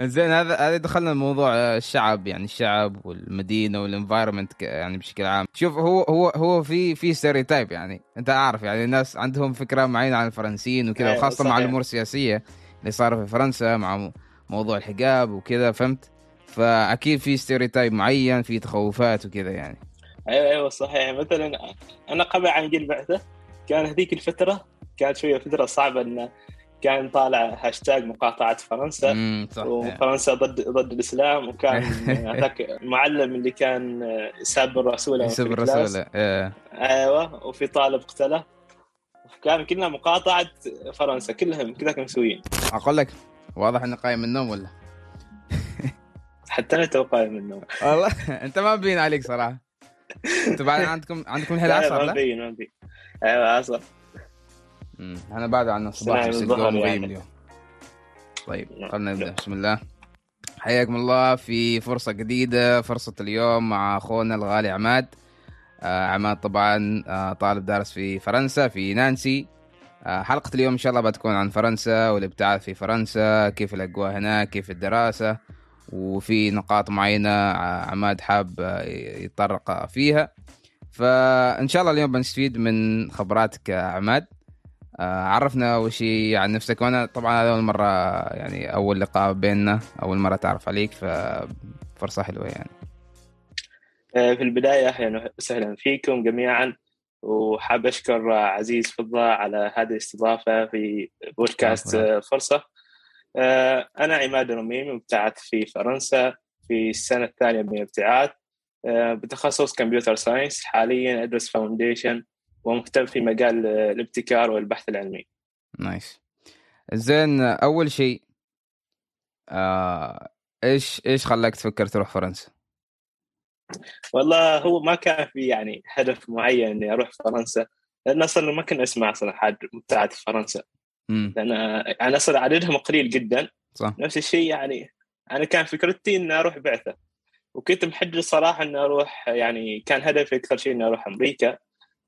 زين هذا هذا دخلنا الموضوع الشعب يعني الشعب والمدينة وال environment يعني بشكل عام. شوف هو هو هو في في stereotype يعني أنت عارف يعني الناس عندهم فكرة معينة عن الفرنسيين وكذا أيوة، وخاصة مع. الأمور السياسية اللي صار في فرنسا مع موضوع الحجاب وكذا فهمت؟ فأكيد في stereotype معين في تخوفات وكذا يعني. أيوه أيوه صحيح. مثلا أنا قبل عن جيل بعثة كان هذيك الفترة كانت شوية فترة صعبة انه كان طالع هاشتاج مقاطعة فرنسا. وفرنسا ضد ضد الإسلام وكان هذاك المعلم اللي كان ساب الرسول يسب. الرسول إيه. أيوه وفي طالب قتله كان كلنا مقاطعة فرنسا كلهم كذا كانوا مسويين. أقول لك واضح انه قايم من النوم ولا؟ حتى أنا تو قايم منه والله أنت ما بين عليك صراحة. أنتوا بعد عندكم عندكم الحين لا، عصر ما لا؟ مبين ما مبين أيوه عصر. مم. أنا بعد عن الصباح يعني. اليوم. طيب نعم. خلينا نبدأ. بسم الله. حياكم الله. في فرصة جديدة فرصة اليوم مع أخونا الغالي عماد. آه عماد طبعا آه طالب دارس في فرنسا في نانسي. آه حلقة اليوم إن شاء الله بتكون عن فرنسا والابتعاث في فرنسا كيف الأجواء هناك كيف الدراسة وفي نقاط معينة ع- عماد حاب آه، يتطرق فيها. فإن شاء الله اليوم بنستفيد من خبراتك يا عماد. آه، عرفنا اول شيء عن نفسك. وأنا طبعا هذا أول مرة يعني أول لقاء بيننا أول مرة تعرف عليك ففرصه حلوة يعني. آه، في البداية أهلا وسهلا فيكم جميعا وحاب أشكر عزيز فضة على هذه الاستضافة في بودكاست عفواً. آه، فرصة. آه، أنا عماد الرميم مبتعث في فرنسا في السنة الثانية من الابتعاث. آه، بتخصص computer science حاليا أدرس foundation ومهتم في مجال الابتكار والبحث العلمي. nice. زين أول شيء آه إيش إيش خلاك تفكر تروح فرنسا؟ والله هو ما كان في يعني هدف معين إني أروح فرنسا لأن أصلا ما كنا أسمع أصلا حد مبتعث في فرنسا. لأن أنا أصلا عددهم قليل جدا. صح. نفس الشيء يعني أنا كان فكرتي إني أروح بعثة. وكنت محدد صراحة إني أروح يعني كان هدفي أكثر شيء إني أروح أمريكا.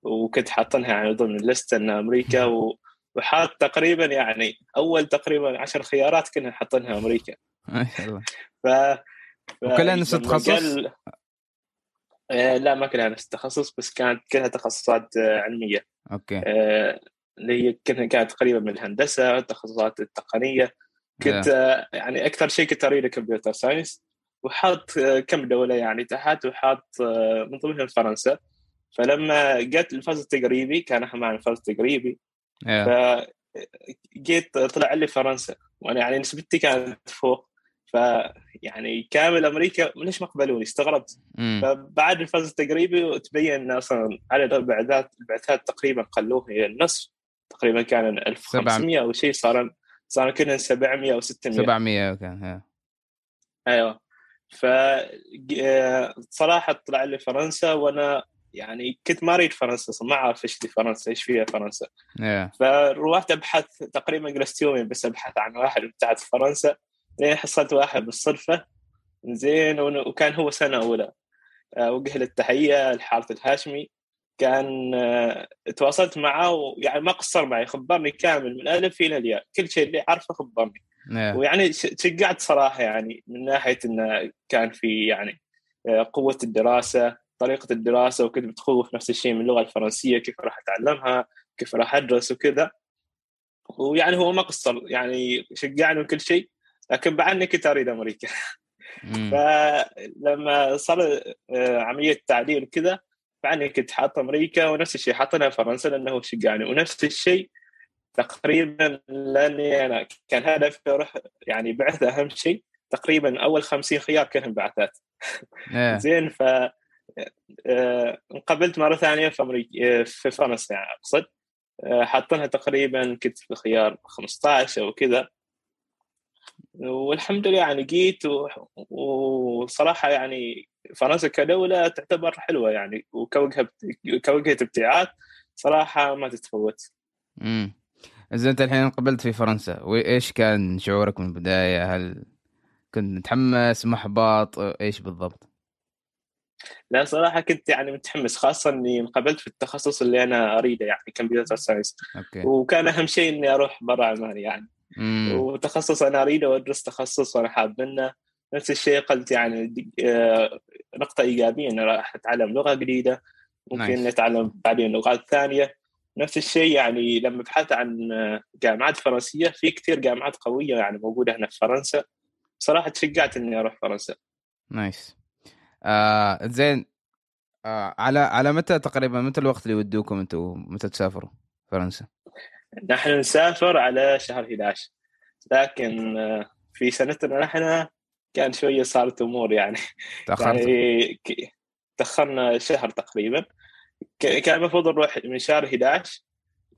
وكنت حاطنها يعني ضمن الليست إن أمريكا و... وحاط تقريبا يعني أول تقريبا عشر خيارات كنا حاطينها أمريكا. ما شاء الله. ف... ف... وكلها نفس التخصص؟ قال- آه لا ما كلها نفس التخصص بس كانت كلها تخصصات آه، علمية. okay. آه، اللي هي كانت تقريبا من الهندسة التخصصات التقنية. كنت آه، يعني أكثر شيء كنت اريد computer science. وحاط آه، كم دولة يعني تحت وحاط آه، من ضمنهم فرنسا فلما جت الفاز التقريبي كان إحنا معنا الفاز التقريبي. yeah. فجيت طلع لي فرنسا وأنا يعني نسبتي كانت فوق. ف يعني كامل أمريكا ليش ما قبلوني؟ استغربت. مم. فبعد الفاز التقريبي تبين إن أصلا عدد البعثات البعثات تقريبا قلوه إلى النصف. تقريبا كان 1500 أو شيء صار صار كنا 700 أو 600 700 كان. أيوه. ف آه، صراحة طلع لي فرنسا وأنا يعني كنت ما أريد فرنسا أصلاً، ما أعرف إيش فرنسا إيش فيها فرنسا. يا. فروحت أبحث تقريبا جلست يومين بس أبحث عن واحد بتاعت فرنسا. لين حصلت واحد بالصدفة. زين وكان هو سنة أولى. آه، وجه له التحية الحارث الهاشمي. كان آه، تواصلت معه ويعني ما قصر معي. خبرني كامل من الالف إلى الياء كل شيء اللي عارفه خبرني. يا. ويعني ش- شجعت صراحة يعني من ناحية انه كان في يعني آه، قوة الدراسة. طريقة الدراسة وكنت بتخوف نفس الشيء من اللغة الفرنسية كيف راح أتعلمها كيف راح أدرس وكذا ويعني هو ما قصر يعني شجعني وكل شيء لكن بعدني كنت أريد أمريكا. فلما صار آه، عملية تعديل كذا بعدني كنت حاط أمريكا ونفس الشيء حاطنها فرنسا لأنه شجعني ونفس الشيء تقريبا لأني أنا كان هدفي أروح يعني بعثه أهم شيء تقريبا أول 50 خيار كلهم بعثات يا. زين ف انقبلت مرة ثانية في أمريكا في فرنسا يعني أقصد. آه، حاطينها تقريبا كنت في خيار 15 أو كذا. والحمد لله يعني جيت وصراحة يعني فرنسا كدولة تعتبر حلوة يعني وكوجهة كوجهة ابتعاث صراحة ما تتفوت. امم زين أنت الحين قبلت في فرنسا؟ وإيش كان شعورك من البداية؟ هل كنت متحمس محبط؟ إيش بالضبط؟ لا صراحة كنت يعني متحمس خاصة إني انقبلت في التخصص اللي أنا أريده يعني كمبيوتر ساينس. وكان أهم شيء إني أروح برا عمان يعني. مم. وتخصص أنا أريده وأدرس تخصص وأنا حاب منه. نفس الشيء قلت يعني آه، نقطة إيجابية إني راح أتعلم لغة جديدة. ممكن nice. نتعلم بعدين لغات ثانية. نفس الشيء يعني لما بحثت عن جامعات فرنسية في كثير جامعات قوية يعني موجودة هنا في فرنسا. صراحة تشجعت إني أروح فرنسا. nice آه زين. آه على على متى تقريبا متى الوقت اللي يودوكم أنتم متى تسافروا فرنسا؟ نحن نسافر على شهر 11 لكن آه، في سنتنا نحن كان شوية صارت أمور يعني. تأخرتوا؟ يعني تأخرنا شهر تقريبا. كان المفروض نروح من شهر 11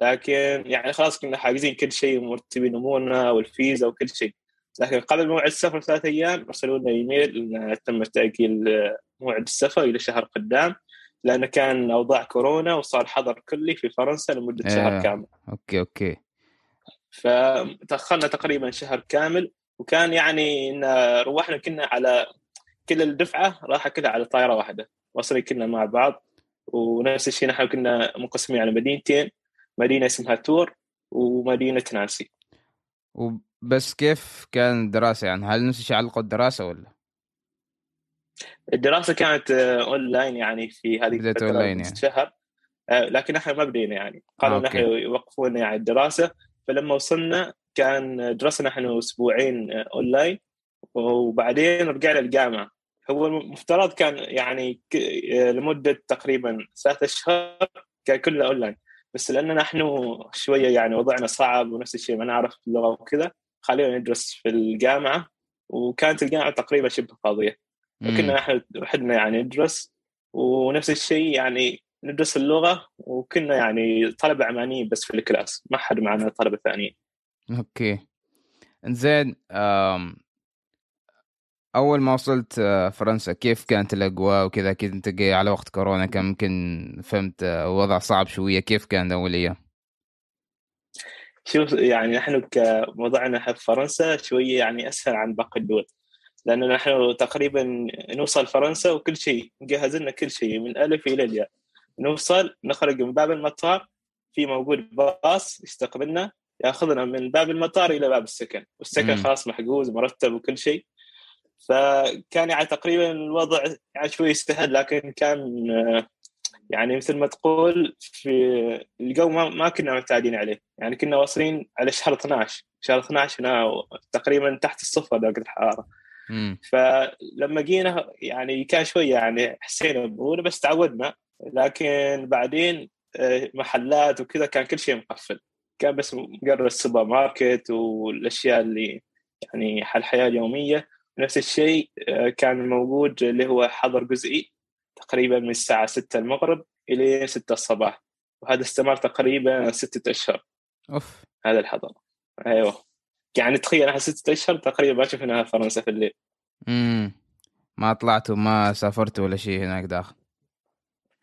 لكن يعني خلاص كنا حاجزين كل شيء ومرتبين أمورنا والفيزا وكل شيء. لكن قبل موعد السفر ثلاث أيام أرسلوا لنا إيميل ان تم تأجيل آه، موعد السفر إلى شهر قدام لأنه كان أوضاع كورونا وصار حظر كلي في فرنسا لمدة إيه. شهر كامل okay okay فتاخرنا تقريبا شهر كامل وكان يعني إن روحنا كنا على كل الدفعة راح كلها على طائرة واحدة واصلين كنا مع بعض ونفس الشيء نحن كنا منقسمين على مدينتين مدينة اسمها تور ومدينة نانسي وبس كيف كان الدراسة؟ يعني هل نفس الشيء علقوا الدراسة ولا؟ الدراسة كانت آه، اونلاين يعني في هذه بدأت نص يعني. شهر. آه، لكن إحنا ما بدينا يعني. قالوا آه، نحن okay. يوقفون يعني الدراسة. فلما وصلنا كان درسنا نحن أسبوعين آه، اونلاين وبعدين رجعنا الجامعة. هو المفترض كان يعني آه، لمدة تقريبا ثلاثة أشهر كان كله اونلاين بس لأن نحن شوية يعني وضعنا صعب ونفس الشيء ما نعرف اللغة وكذا خلينا ندرس في الجامعة وكانت الجامعة تقريبا شبه فاضيه. وكنا نحن وحدنا يعني ندرس ونفس الشيء يعني ندرس اللغة وكنا يعني طلبة عمانيين بس في ال class ما حد معنا طلبة ثانيين okay زين أم... أول ما وصلت آه، فرنسا كيف كانت الأجواء وكذا انت جاي على وقت كورونا كان ممكن فهمت آه، وضع صعب شوية كيف كان اول أيام؟ شوف يعني نحن كوضعنا في فرنسا شوية يعني أسهل عن باقي الدول. لأنه نحن تقريبا نوصل فرنسا وكل شيء مجهز لنا كل شيء من ألف إلى الياء. نوصل نخرج من باب المطار في موجود باص يستقبلنا يأخذنا من باب المطار إلى باب السكن. والسكن مم. خلاص محجوز مرتب وكل شيء. فكان يعني تقريبا الوضع يعني شوي سهل لكن كان يعني مثل ما تقول في الجو ما, ما كنا معتادين عليه. يعني كنا واصلين على شهر 12 شهر 12 هنا تقريبا تحت الصفر درجة الحرارة. مم. فلما جينا يعني كان شوية يعني حسينا ببرودة بس تعودنا. لكن بعدين آه، محلات وكذا كان كل شيء مقفل. كان بس مجرد السوبر ماركت والأشياء اللي يعني الحياة اليومية. نفس الشيء آه، كان موجود اللي هو حظر جزئي. تقريبا من الساعة 6 المغرب إلى 6 الصباح وهذا استمر تقريبا ستة أشهر. أوف. هذا الحظر أيوه. يعني تخيل إحنا ستة أشهر تقريبا ما شفنا فرنسا في الليل. مم. ما طلعتوا ما سافرتوا ولا شيء هناك داخل.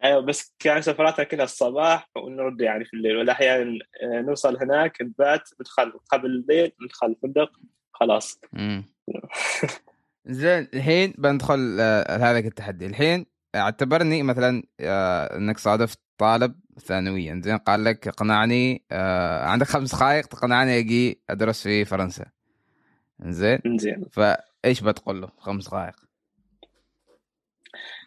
أيوه بس كان سفراتنا كلها الصباح ونرد يعني في الليل. واحيانا آه، نوصل هناك نبات ندخل قبل الليل ندخل الفندق خلاص. زين الحين بندخل آه، هذاك التحدي. الحين اعتبرني مثلا آه، إنك صادفت طالب ثانويا. زين قال لك اقنعني آه، عندك خمس دقائق تقنعني أجي أدرس في فرنسا. زين؟ زين. فإيش بتقول له؟ خمس دقائق.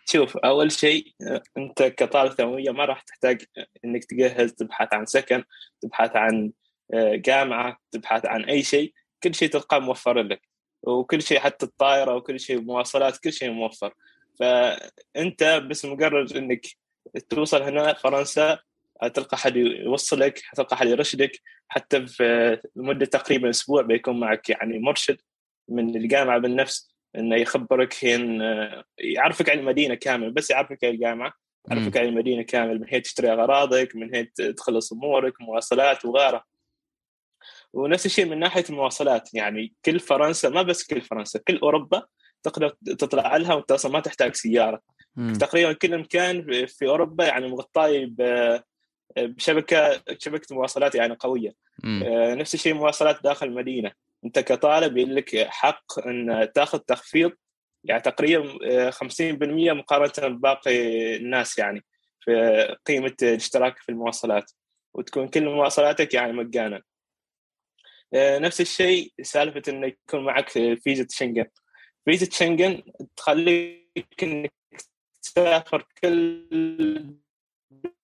شوف أول شيء آه، أنت كطالب ثانوية ما راح تحتاج إنك تجهز تبحث عن سكن تبحث عن جامعة تبحث عن أي شيء. كل شيء تلقاه موفر لك. وكل شيء حتى الطائرة وكل شيء مواصلات كل شيء موفر. فأنت بس مجرد إنك توصل هنا فرنسا تلقى حد يوصلك تلقى حد يرشدك حتى في لمدة تقريبا أسبوع بيكون معك يعني مرشد من الجامعة بالنفس إنه يخبرك هين يعرفك عن المدينة كامل بس يعرفك عن الجامعة يعرفك عن المدينة كامل من هي تشتري أغراضك من هي تخلص أمورك مواصلات وغيره. ونفس الشيء من ناحية المواصلات يعني كل فرنسا ما بس كل فرنسا كل أوروبا تقدر تطلع لها وانت أصلا ما تحتاج سيارة. مم. تقريبا كل مكان في أوروبا يعني مغطاه ب- بشبكه شبكة مواصلات يعني قوية. مم. آه، نفس الشيء مواصلات داخل المدينة. انت كطالب لك حق إن تاخذ تخفيض. يعني تقريبا آه، 50% مقارنة بباقي الناس يعني في قيمة الاشتراك في المواصلات. وتكون كل مواصلاتك يعني مجانا. آه، نفس الشيء سالفة إنه يكون معك فيزا شنغن. فيزا شنغن تخليك إنك تسافر كل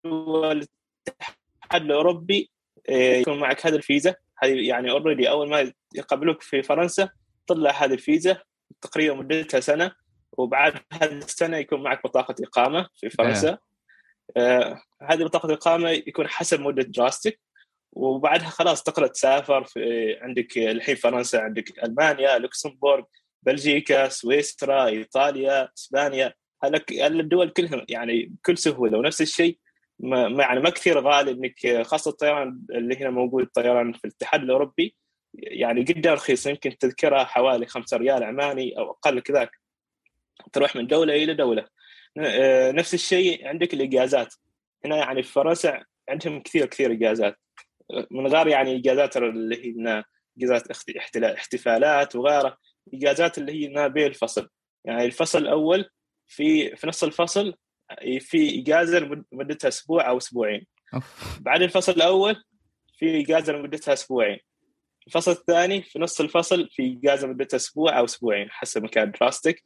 دول الاتحاد الأوروبي آه، يكون معك هذه الفيزا. هذه يعني اوريدي أول ما يقابلوك في فرنسا تطلع هذه الفيزا تقريبا مدتها سنة وبعد هذه السنة يكون معك بطاقة إقامة في فرنسا. آه هذه بطاقة الاقامه يكون حسب مدة دراستك وبعدها خلاص تقدر تسافر في عندك الحين فرنسا عندك ألمانيا لوكسمبورغ بلجيكا سويسرا إيطاليا إسبانيا. الدول كلها يعني بكل سهولة ونفس الشيء؟ ما يعني ما كثير غالي إنك خاصة الطيران اللي هنا موجود الطيران في الاتحاد الأوروبي. يعني جدا رخيص يمكن تذكرها حوالي 5 ريال عماني أو أقل كذاك. تروح من دولة إلى دولة. آه، نفس الشيء عندك الإجازات. هنا يعني في فرنسا عندهم كثير كثير إجازات. من غير يعني إجازات اللي هي إجازات احتفالات وغيره. اجازات اللي هي ما بين الفصل. يعني الفصل الأول في في نص الفصل في اجازه مدتها أسبوع أو أسبوعين. بعد الفصل الأول في اجازه مدتها أسبوعين. الفصل الثاني في نص الفصل في اجازه مدتها أسبوع أو أسبوعين حسب مكان دراستك.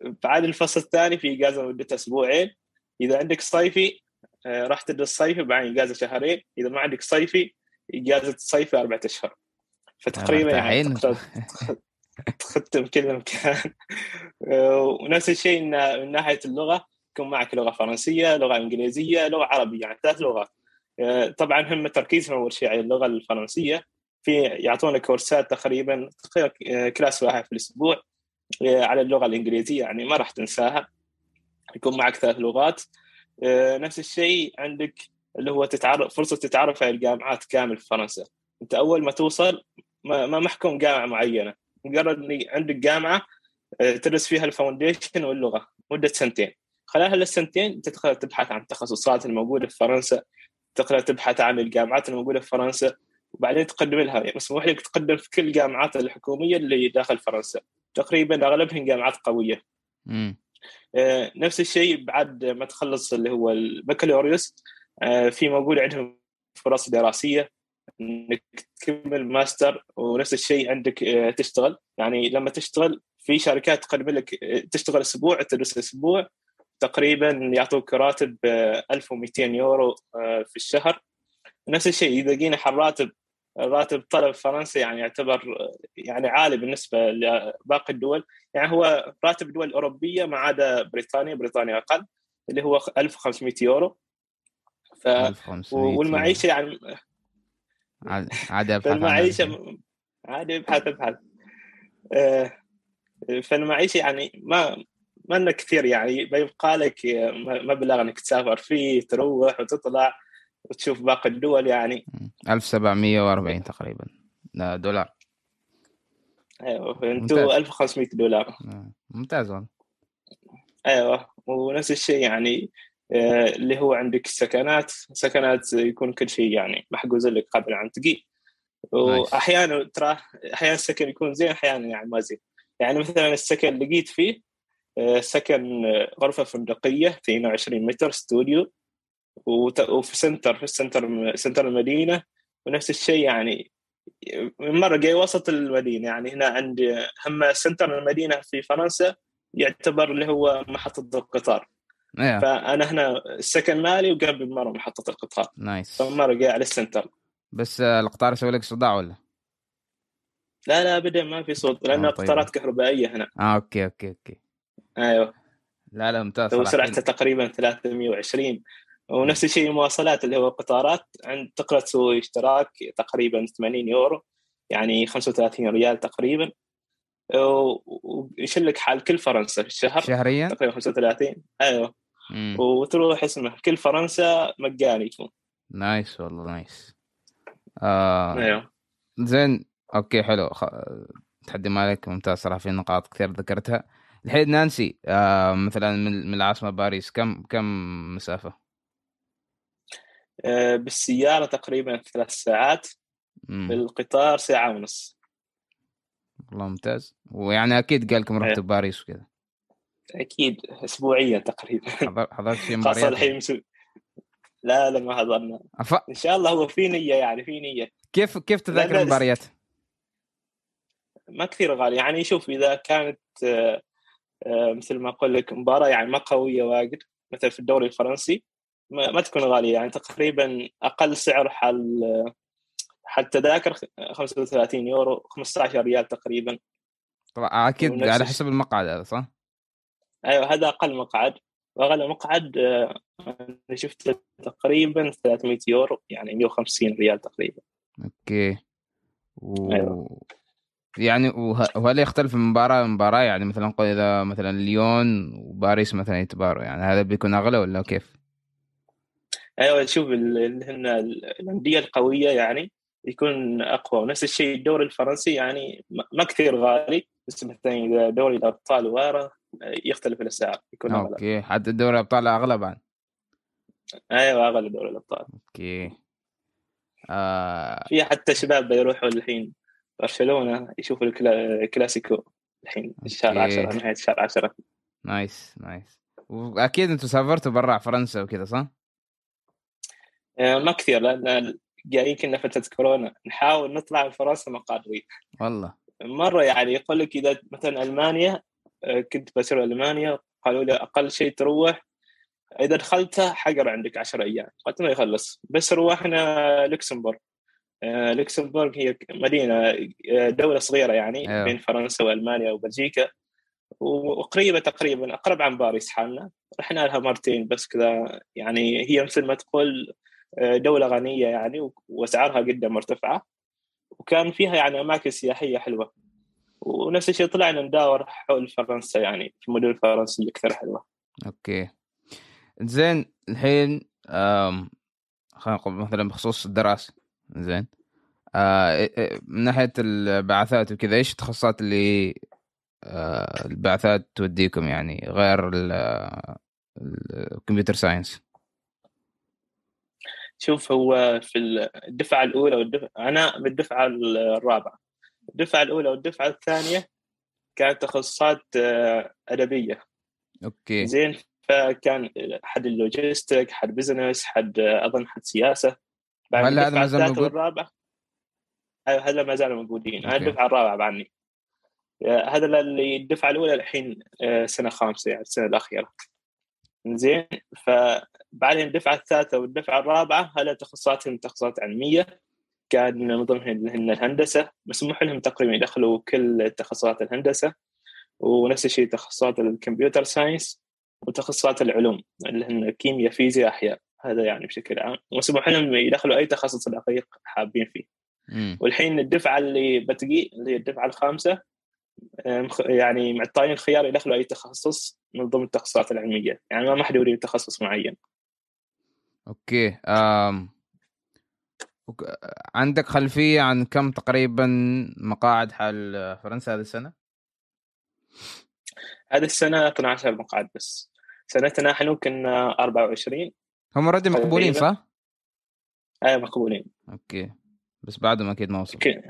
بعد الفصل الثاني في اجازه مدتها أسبوعين. إذا عندك صيفي آه، راح تدرس صيفي بعدين اجازه شهرين. إذا ما عندك صيفي اجازه صيفي أربعة أشهر. فتقريبا يعني تختم كل مكان. آه، ونفس الشيء من ناحية اللغة يكون معك لغة فرنسية لغة إنجليزية لغة عربية يعني ثلاث لغات. آه، طبعا هم تركيزهم اول شيء على اللغة الفرنسية. في يعطونا كورسات تقريبا class واحد في الأسبوع على اللغة الإنجليزية يعني ما راح تنساها. يكون معك ثلاث لغات. آه، نفس الشيء عندك اللي هو تتعرف فرصة تتعرف على الجامعات كامل في فرنسا. أنت أول ما توصل ما محكوم جامعة معينة. مجرد عندك جامعة آه، تدرس فيها ال foundation واللغة مدة سنتين. خلال هالسنتين تدخل تبحث عن التخصصات الموجودة في فرنسا تقدر تبحث عن الجامعات الموجودة في فرنسا وبعدين تقدم لها. يعني مسموح لك تقدم في كل الجامعات الحكومية اللي داخل فرنسا. تقريبا أغلبهم جامعات قوية. آه، نفس الشيء بعد ما تخلص اللي هو البكالوريوس. آه، في موجود عندهم فرص دراسية. انك تكمل ماستر ونفس الشيء عندك آه، تشتغل. يعني لما تشتغل في شركات تقدم لك تشتغل أسبوع تدرس أسبوع تقريبا يعطوك راتب 1200 يورو في الشهر. نفس الشيء إذا جينا حق راتب راتب طلب فرنسا يعني يعتبر يعني عالي بالنسبة لباقي الدول. يعني هو راتب الدول الاوروبيه ما عدا بريطانيا بريطانيا أقل اللي هو 1500 يورو. ف 1500 والمعيشة يعني عادي أبحث المعيشه عادي أبحث أبحث. آه، فالمعيشة يعني ما ما كثير يعني بيبقى لك مبلغ إنك تسافر فيه تروح وتطلع وتشوف باقي الدول يعني. 1740 تقريبا. دولار. أيوه أنتوا 1500 دولار. ممتاز والله. أيوه ونفس الشيء يعني اللي هو عندك سكنات سكنات يكون كل شيء يعني محجوز لك قبل عن تقي واحيانا ترى أحيانا السكن يكون زين أحيانا يعني ما زين. يعني مثلا السكن اللي لقيت فيه آه، سكن غرفة فندقية 22 متر استوديو وفي center في ال center center المدينة. ونفس الشيء يعني مرة جاي وسط المدينة. يعني هنا عندي هم center المدينة في فرنسا يعتبر اللي هو محطة القطار. Yeah. فأنا هنا السكن مالي وقرب مرة محطة القطار. nice. فمره جاي على ال center. بس القطار يسوي لك صداع ولا؟ لا لا ابدا ما في صوت لأنها طيب. قطارات كهربائية هنا. آه okay okay okay. أيوه. لا لا ممتاز وسرعته تقريبا 320 ونفس الشيء المواصلات اللي هو القطارات عند تقدر تسوي اشتراك تقريبا 80 يورو يعني 35 ريال تقريبا. ويشلك حال كل فرنسا في الشهر. شهريا؟ تقريبا 35 أيوه. مم. وتروح اسمه كل فرنسا مجاني يكون nice والله nice. آه أيوه. زين okay حلو. خ... تحدي مالك ممتاز صراحة في نقاط كثير ذكرتها. الحين نانسي آه مثلا من العاصمة باريس كم كم مسافة؟ آه، بالسيارة تقريبا ثلاث ساعات. مم. بالقطار ساعة ونص. والله ممتاز. ويعني أكيد قال لكم رحتوا باريس وكذا. أكيد اسبوعيا تقريبا حضرت شيء خاصة الحين مسو... لا لا ما حضرنا أف... إن شاء الله هو في نية يعني في نية كيف كيف تذاكر المباريات؟ ما كثير غالي يعني شوف إذا كانت آه، مثل ما أقول لك مباراة يعني ما قوية واجد مثل في الدوري الفرنسي ما, ما تكون غالية يعني تقريبا أقل سعر حال حال تذاكر 35 يورو 15 ريال تقريبا طبعا أكيد على. حسب المقعد هذا صح؟ أيوه هذا أقل مقعد. واغلى مقعد آه، أنا شفته تقريبا 300 يورو يعني 150 ريال تقريبا. أوكي. و... أيوة. يعني وه... وهل يختلف من مباراة لمباراة؟ يعني مثلا نقول إذا مثلا ليون وباريس مثلا يتباروا يعني هذا بيكون أغلى ولا كيف؟ أيوه شوف ال- اللي هن الأندية القوية يعني يكون أقوى. ونفس الشيء الدوري الفرنسي يعني ما ما كثير غالي بس مثلا إذا دوري الأبطال وغيره يختلف الأسعار يكون أغلى. okay. حتى دوري الأبطال اغلى بعد أيوه أغلى دوري الأبطال. okay. آه... في حتى شباب يروحوا الحين برشلونة يشوفوا الكلا- الكلاسيكو الحين الشهر okay. 10 نهاية الشهر 10 nice nice. وأكيد أنتم سافرتوا برا فرنسا وكذا صح؟ آه، ما كثير لأن جايين كنا فترة كورونا. نحاول نطلع من فرنسا ما قادرين والله. مرة يعني يقول لك إذا مثلا ألمانيا كنت بسير ألمانيا قالوا لي أقل شيء تروح إذا دخلتها حجر عندك 10 أيام. قلت ما يخلص. بس روحنا لوكسمبورغ. آه، لوكسمبورغ هي مدينة آه، دولة صغيرة يعني أيوه. بين فرنسا وألمانيا وبلجيكا. وقريبة تقريبا أقرب عن باريس حالنا. رحنا لها مرتين بس كذا يعني هي مثل ما تقول آه، دولة غنية يعني وأسعارها جدا مرتفعة. وكان فيها يعني أماكن سياحية حلوة. ونفس الشيء طلعنا نداور حول فرنسا يعني في المدن الفرنسيه كثير حلوة. أوكي. زين الحين. خلينا نقول مثلا بخصوص الدراسة. زين. آه... من ناحية البعثات وكذا إيش التخصصات اللي آه... البعثات توديكم؟ يعني غير ال- ال computer science شوف هو في الدفعة الأولى والدفعه أنا بالدفعة الرابعة. الدفعة الأولى والدفعة الثانية كانت تخصصات آه، أدبية. okay. زين فكان حد ال logistic حد business حد آه، أظن حد سياسة. بعد هل هذا ما زال موجود؟ والرابعة هذا ما زالوا موجودين. أنا okay. الدفعة الرابعة بعدني آه، هذا اللي الدفعة الأولى الحين سنة خامسة يعني السنة الأخيرة. زين فبعدين الدفعة الثالثة والدفعة الرابعة هذا تخصصاتهم تخصصات علمية. كان من ضمنها اللي هن الهندسة مسموح لهم تقريبا يدخلوا كل تخصصات الهندسة ونفس الشيء تخصصات ال computer science وتخصصات العلوم اللي هن كيمياء فيزياء أحياء هذا يعني بشكل عام ومسموح لهم يدخلوا أي تخصص دقيق حابين فيه مم. والحين الدفعة اللي بتجي اللي هي الدفعة الخامسة يعني معطيين الخيار يدخلوا أي تخصص من ضمن التخصصات العلمية يعني ما محدودين بتخصص معين أوكي. عندك خلفية عن كم تقريبا مقاعد حال فرنسا هذه السنة؟ هذه السنة 12 مقعد بس. سنتنا إحنا كنا 24 هم already مقبولين. صح؟ اي مقبولين. okay. بس بعدهم أكيد ما وصلوا.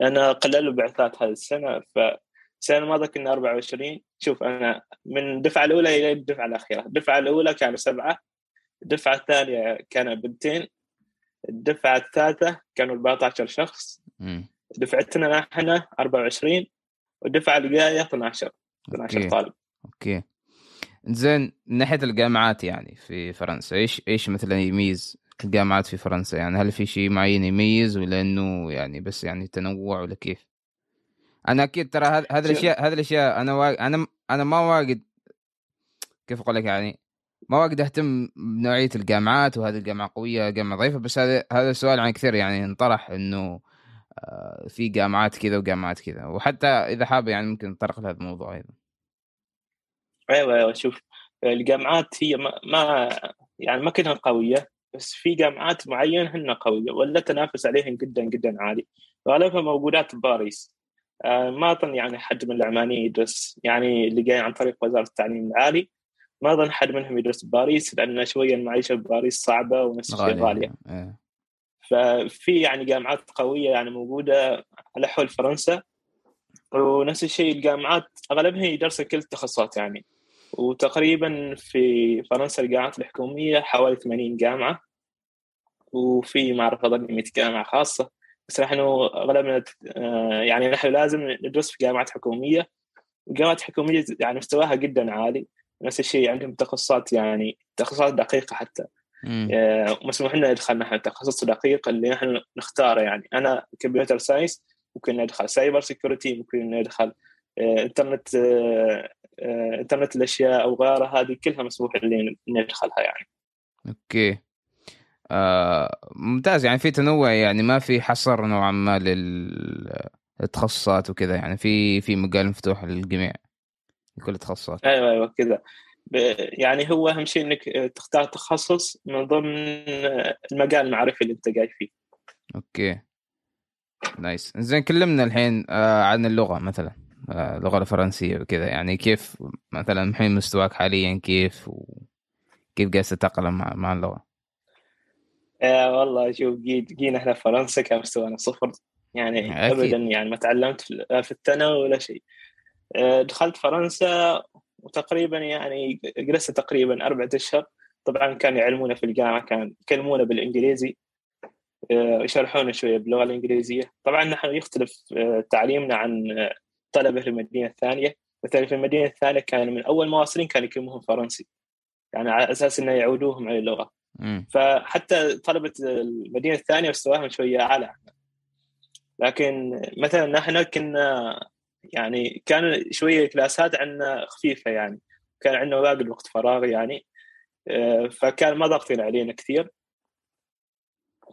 لأن قللوا بعثات هذه السنة فالسنه الماضية كنا 24 شوف أنا من الدفعة الأولى إلى الدفعة الأخيرة. الدفعة الأولى كانوا سبعة الدفعة الثانية كانوا بنتين. الدفعة الثالثة كانوا 14 شخص. مم. دفعتنا إحنا 24 والدفعة الجاية 12 12 okay. طالب. okay. زين من ناحية الجامعات يعني في فرنسا إيش إيش مثلا يميز الجامعات في فرنسا؟ يعني هل في شيء معين يميز ولا إنه يعني بس يعني تنوع ولا كيف؟ أنا أكيد ترى هذ- هذه الأشياء هذه الأشياء أنا وا... أنا أنا ما واجد كيف أقول لك يعني ما واجد أهتم بنوعية الجامعات وهذه الجامعة قوية جامعة ضعيفة بس هذا هذا السؤال عن كثير يعني انطرح إنه آه، في جامعات كذا وجامعات كذا. وحتى إذا حاب يعني ممكن نطرق لهذا الموضوع أيضا. أيوه أيوه شوف الجامعات هي ما, ما يعني ما كلها قوية بس في جامعات معينة هن قوية ولا التنافس عليهم جدا جدا عالي. غالبها موجودات بباريس آه، ما أظن يعني حد من العمانيين يدرس يعني اللي جاي عن طريق وزارة التعليم العالي. ما أظن حد منهم يدرس بباريس لأن شوية المعيشة بباريس صعبة ونفس الشيء غالية إيه. ففي يعني جامعات قوية يعني موجودة على حول فرنسا. ونفس الشيء الجامعات أغلبها يدرسوا كل التخصصات يعني. وتقريبا في فرنسا الجامعات الحكومية حوالي 80 جامعة. وفي ما أعرف أظن 100 جامعة خاصة. بس نحن أغلبنا آه، يعني نحن لازم ندرس في جامعات حكومية. الجامعات الحكوميه يعني مستواها جدا عالي. نفس الشيء عندهم تخصصات يعني تخصصات دقيقة حتى. آه، مسموح لنا ندخل نحن تخصص دقيق اللي نحن نختاره يعني. أنا computer science ممكن ندخل cyber security ممكن ندخل آه، إنترنت إنترنت الأشياء أو غيرها هذه كلها مسموح لي ندخلها يعني. okay. آه ممتاز يعني في تنوع يعني ما في حصر نوعا ما للتخصصات وكذا يعني في في مجال مفتوح للجميع. لكل التخصصات. أيوه أيوه كذا. يعني هو أهم شيء إنك تختار تخصص من ضمن المجال المعرفي اللي أنت جاي فيه. okay. nice. زين كلمنا الحين آه عن اللغة مثلا آه اللغة الفرنسية وكذا. يعني كيف مثلا الحين مستواك حاليا؟ كيف وكيف قاعد تتأقلم مع, مع اللغة؟ آه والله شوف جينا إحنا فرنسا كان مستوانا صفر. يعني أكيد. ابدا يعني ما تعلمت في الثانوي ولا شيء. آه دخلت فرنسا وتقريبا يعني جلست تقريبا أربعة أشهر. طبعا كانوا يعلمونا في الجامعة كان يكلمونا بالإنجليزي آه، يشرحونا شوية باللغة الإنجليزية. طبعا نحن يختلف آه، تعليمنا عن طلبة في المدينة الثانية. مثلا في المدينة الثانية كانوا من أول ما واصلين كانوا يكلموهم فرنسي يعني على أساس أنه يعودوهم على اللغة. فحتى طلبة المدينة الثانية مستواهم شوية أعلى. لكن مثلا نحن كنا يعني كان شوية كلاسات عندنا خفيفة يعني. كان عندنا باقي الوقت فراغ يعني. آه، فكان ما ضاغطين علينا كثير.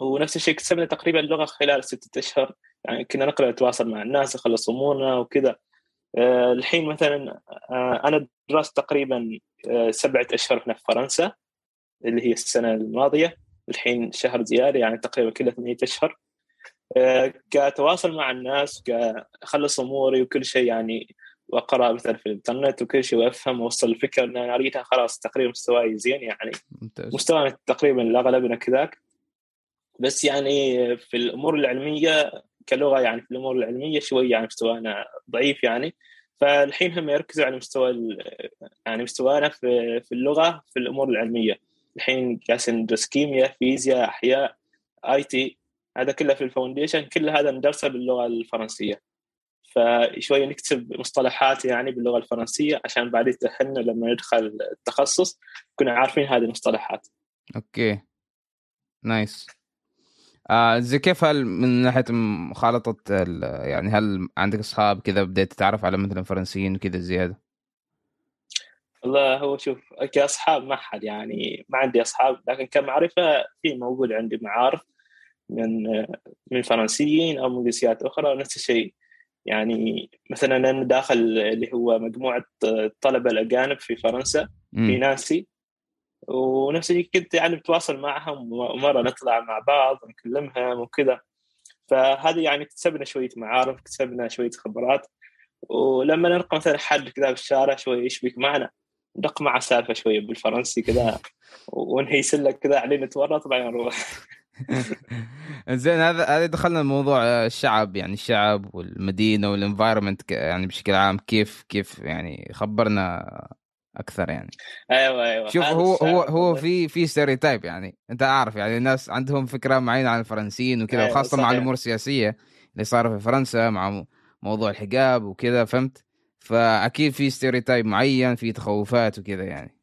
ونفس الشيء كسبنا تقريبا اللغة خلال ستة أشهر. يعني كنا نقدر نتواصل مع الناس يخلص أمورنا وكذا. آه، الحين مثلا آه، أنا درست تقريبا سبعة أشهر هنا في فرنسا اللي هي السنة الماضية. الحين شهر زياده يعني تقريبا كلها ثمانية أشهر. كتواصل مع الناس كأخلص أموري وكل شيء يعني وأقرأ مثلا في الإنترنت وكل شيء وأفهم وأوصل الفكرة ان أنا اريدها خلاص تقريبا مستواي زين يعني. ممتاز. مستوانا تقريبا لاغلبنا كذاك. بس يعني في الأمور العلمية كلغة يعني في الأمور العلمية شوي يعني مستوانا ضعيف يعني. فالحين هم يركزوا على مستوى يعني مستوانا في في اللغة في الأمور العلمية. الحين جالسين ندرس كيمياء فيزياء أحياء IT. هذا كله في ال foundation كل هذا ندرسه باللغة الفرنسية. فشويه نكتب مصطلحات يعني باللغة الفرنسية عشان بعدين تأهلنا لما ندخل التخصص كنا عارفين هذه المصطلحات. okay. nice. آه زي كيف هل من ناحية مخالطة يعني هل عندك أصحاب كذا بديت تتعرف على مثلا فرنسيين كذا زيادة؟ والله هو شوف كأصحاب ما حد يعني ما عندي أصحاب لكن كمعرفة في موجود عندي معارف. من من فرنسيين أو من جنسيات أخرى نفس الشيء. يعني مثلا أنا داخل اللي هو مجموعة الطلبه الأجانب في فرنسا في نانسي ونفس الشيء كنت يعني بتواصل معهم ومرة نطلع مع بعض نكلمهم وكذا. فهذه يعني كسبنا شوية معارف كسبنا شوية خبرات. ولما نلقى مثلا حد كذا في الشارع شوي يشبك معنا؟ ندق معه سالفة شوية بالفرنسي كذا. ونهي سله كذا علينا نتورط طبعا نروح. زين هذا هذا دخلنا موضوع الشعب يعني الشعب والمدينة وال environment يعني بشكل عام كيف كيف يعني خبرنا أكثر يعني. أيوه أيوه. شوف هو هو هو في في stereotype يعني. أنت عارف يعني الناس عندهم فكرة معينة عن الفرنسيين وكذا أيوة وخاصة مع الأمور السياسية اللي صار في فرنسا مع موضوع الحجاب وكذا فهمت؟ فأكيد في stereotype معين في تخوفات وكذا يعني.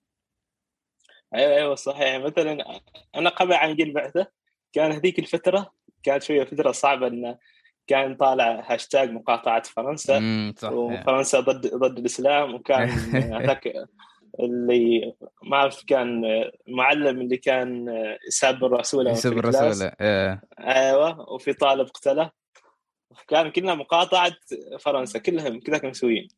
أيوه أيوه صحيح. مثلا أنا قبل عن أجي البعثة كان هذيك الفترة كانت شوية فترة صعبة انه كان طالع هاشتاج مقاطعة فرنسا. وفرنسا ضد ضد الإسلام وكان هذاك اللي ما أعرف كان معلم اللي كان يسب الرسول يسب الرسول إيه. أيوه وفي طالب قتله كان كلنا مقاطعة فرنسا كلهم كذا مسويين.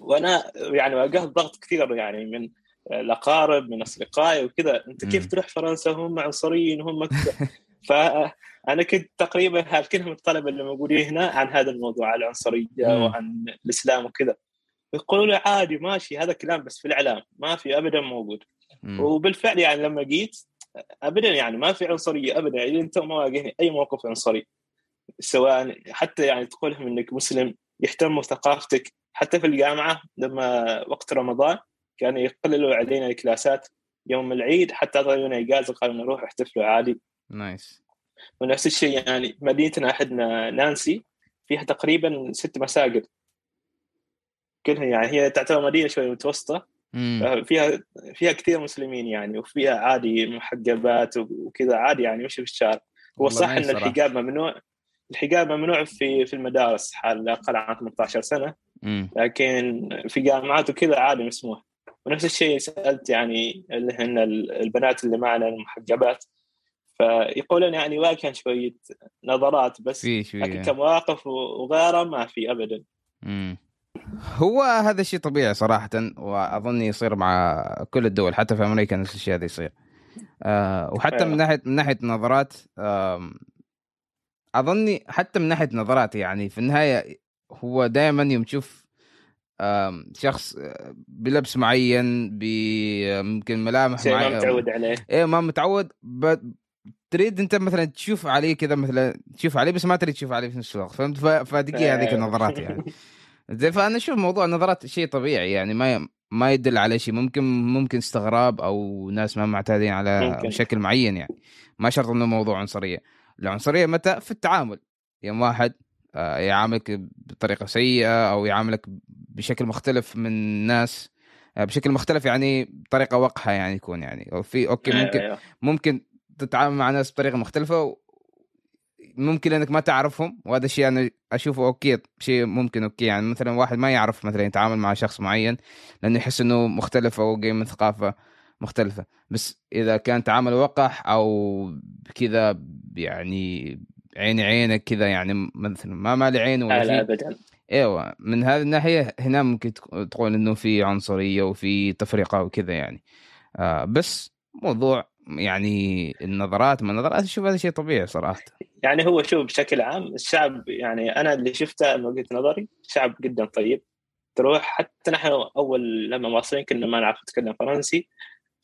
وأنا يعني واجهت ضغط كثير يعني من الأقارب من أصدقائي وكذا. أنت كيف تروح فرنسا؟ هم عنصريين هم كذا فانا كنت تقريبا هالكلهم الطلبة اللي موجودين هنا عن هذا الموضوع عن العنصرية وعن الإسلام وكذا. يقولوا لي عادي ماشي هذا كلام بس في الإعلام ما في ابدا موجود. وبالفعل يعني لما جيت ابدا يعني ما في عنصرية ابدا يعني أنت ما واجهني أي موقف عنصري. سواء حتى يعني تقول لهم إنك مسلم يهتموا ثقافتك حتى في الجامعة لما وقت رمضان كانوا يقللوا علينا الكلاسات يوم العيد حتى اعطونا اجازه قالوا نروح احتفلوا عادي. نايس. ونفس الشيء يعني مدينتنا احدنا نانسي فيها تقريبا ست مساجد. كلها يعني هي تعتبر مدينة شوي متوسطة. مم. فيها فيها كثير مسلمين يعني وفيها عادي محجبات وكذا عادي يعني مشي في الشارع هو صح إن. الحجاب ممنوع الحجاب ممنوع في في المدارس حال أقل عن 18 سنة. مم. لكن في جامعات وكذا عادي مسموح. ونفس الشيء سألت يعني اللي هن البنات اللي معنا المحجبات فيقولون يعني ما كان شوية نظرات بس في شوية لكن كمواقف وغيره ما في ابدا مم. هو هذا الشيء طبيعي صراحة وأظن يصير مع كل الدول حتى في أمريكا نفس الشيء هذا يصير آه وحتى من أيوة. ناحية من ناحية نظرات آم، أظني حتى من ناحية نظرات يعني في النهاية هو دائما يوم تشوف شخص آه، بلبس معين بممكن ملامح شيء ما متعود عليه. إيه ما متعود ب... تريد أنت مثلا تشوف عليه كذا مثلا تشوف عليه بس ما تريد تشوف عليه في نفس الوقت فهمت؟ ف... فتجي هذيك. النظرات يعني. زين فأنا أشوف موضوع النظرات شيء طبيعي يعني ما ما يدل على شيء. ممكن ممكن استغراب أو ناس ما معتادين على ممكن. شكل معين يعني. ما شرط إنه موضوع عنصرية. العنصرية متى؟ في التعامل. يوم واحد آه، يعاملك بطريقة سيئة أو يعاملك بشكل مختلف من الناس آه، بشكل مختلف يعني بطريقة وقحة يعني يكون يعني. أو في أوكي ممكن أيوة. ممكن تتعامل مع ناس بطريقة مختلفة ممكن إنك ما تعرفهم وهذا الشيء أنا أشوفه okay شيء ممكن okay. يعني مثلا واحد ما يعرف مثلا يتعامل مع شخص معين لأنه يحس إنه مختلف أو جاي من ثقافة مختلفة. بس إذا كان تعامل وقح أو كذا يعني عيني عينك كذا يعني مثلا ما مالي عين ولا لا ابدا. إيوه من هذه الناحية هنا ممكن تقول إنه في عنصرية وفي تفرقة وكذا يعني. آه بس موضوع يعني النظرات ما النظرات أشوف هذا شيء طبيعي صراحة. يعني هو شوف بشكل عام الشعب يعني أنا اللي شفته من وجهة نظري شعب جدا طيب. تروح حتى نحن أول لما واصلين كنا ما نعرف نتكلم فرنسي.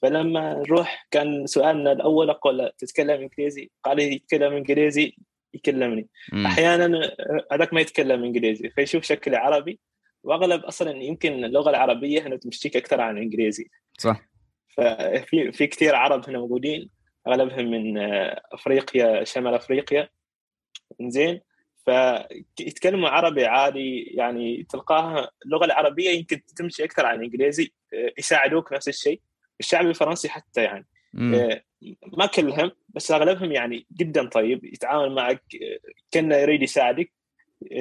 فلما نروح كان سؤالنا الأول أقول تتكلم إنجليزي؟ قال لي يتكلم إنجليزي. يكلمني. مم. أحيانا هذاك ما يتكلم إنجليزي فيشوف شكلي عربي. وأغلب أصلا يمكن اللغة العربية هنا تمشيك أكثر عن الانجليزي صح. ففي في كثير عرب هنا موجودين. أغلبهم من آه، أفريقيا شمال أفريقيا. زين فيتكلموا عربي عادي يعني تلقاها اللغة العربية يمكن تمشي أكثر عن الانجليزي آه، يساعدوك نفس الشيء. الشعب الفرنسي حتى يعني. مم. ما كلهم بس أغلبهم يعني جدا طيب يتعامل معك كأنه يريد يساعدك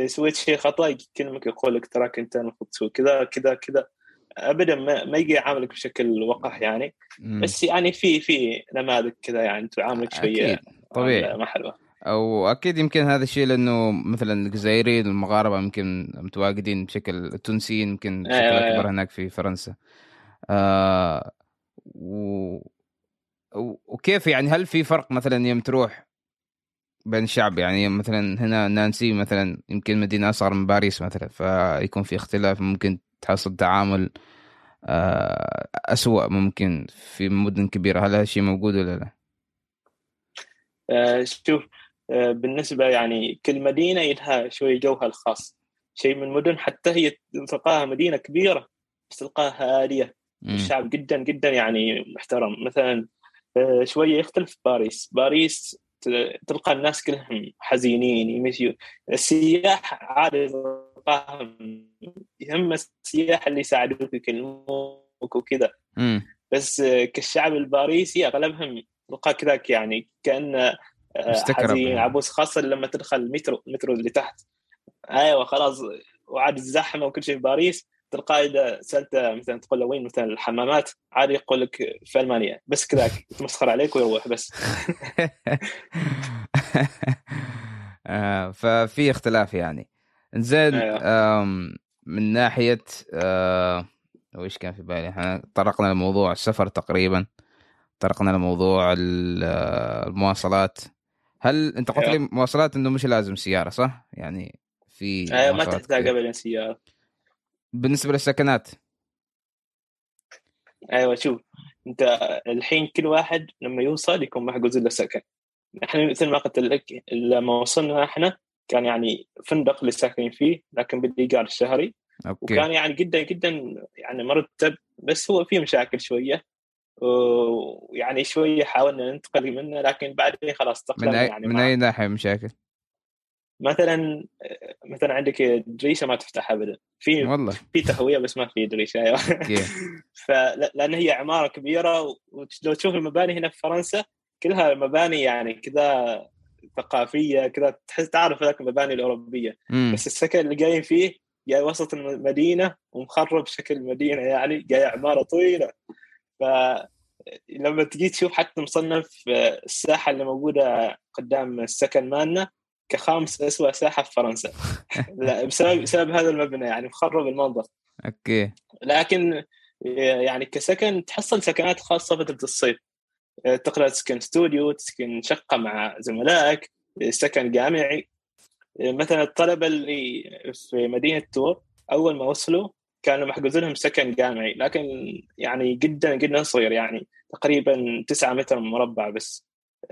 سويت شيء خطأ يكلمك يقول لك تراك أنت المفروض تسوي كذا كذا كذا. ابدا ما, ما يجي يعاملك بشكل وقح يعني. مم. بس يعني في في نماذج كذا يعني تعاملك شوية أكيد طبيعي. ما حلوة. أو أكيد يمكن هذا الشيء لأنه مثلا الجزائريين المغاربة يمكن متواجدين بشكل التونسيين يمكن بشكل أيوة، أكبر أيوة. هناك في فرنسا. آه و... وكيف يعني؟ هل في فرق مثلا يوم تروح بين الشعب يعني مثلا هنا نانسي مثلا يمكن مدينة أصغر من باريس مثلا فيكون في اختلاف ممكن تحصل تعامل آه، أسوأ ممكن في مدن كبيرة. هل هذا الشيء موجود ولا لا؟ آه، شوف آه، بالنسبة يعني كل مدينة لها شوي جوها الخاص. شيء من المدن حتى هي تلقاها مدينة كبيرة بس تلقاها هاديه. الشعب جدا جدا يعني محترم. مثلا شوية يختلف باريس باريس تلقى الناس كلهم حزينين يمشوا السياح عادي تلقاهم يهم السياح اللي يساعدوك يكلموك وكذا. بس آه، كالشعب الباريسي أغلبهم تلقاه كذاك يعني كانه آه، حزين يعني. عبوس خاصة لما تدخل المترو المترو اللي تحت أيوه خلاص وعاد الزحمة وكل شيء في باريس اذا سألته مثلا تقول له وين مثلا الحمامات عادي يقول لك في المانيا بس كذاك يتمسخر عليك ويروح بس آه، ففي اختلاف يعني زين. آم، من ناحية آه، وش كان في بالي إحنا طرقنا لموضوع السفر تقريبا طرقنا لموضوع آه، المواصلات هل أنت قلت لي أيوة. مواصلات إنه مش لازم سيارة صح؟ يعني في آه، ما تحتاج. ابدا سيارة بالنسبة للسكنات؟ أيوه شوف أنت الحين كل واحد لما يوصل يكون محجوز له سكن. إحنا مثل ما قلت لك لما وصلنا إحنا كان يعني فندق اللي ساكنين فيه لكن بالإيجار الشهري. أوكي. وكان يعني جدا جدا يعني مرتب بس هو في مشاكل شوية. ويعني شوية حاولنا ننتقل منه لكن بعدين خلاص من تقلنا اي يعني من أي ناحية مشاكل؟ مثلا مثلا عندك دريشة ما تفتح ابدا. في والله. في تهوية بس ما في دريشة أيوه. فلان هي عمارة كبيرة ولو تشوف المباني هنا في فرنسا كلها مباني يعني كذا ثقافية كذا تحس تعرف ذاك المباني الأوروبية. مم. بس السكن اللي جايين فيه جاي وسط المدينة ومخرب شكل المدينة يعني جاي عمارة طويلة. فلما تجي تشوف حتى مصنف الساحة اللي موجودة قدام السكن مالنا كخامس اسوء ساحة في فرنسا. لا بسبب بسبب هذا المبنى يعني مخرب المنظر. أوكي. لكن يعني كسكن تحصل سكنات خاصة فتره الصيف. تقدر تسكن استوديو تسكن شقة مع زملائك سكن جامعي. مثلا الطلبة اللي في مدينة تور أول ما وصلوا كانوا محجوزين لهم سكن جامعي. لكن يعني جدا جدا صغير. يعني تقريبا 9 متر مربع بس.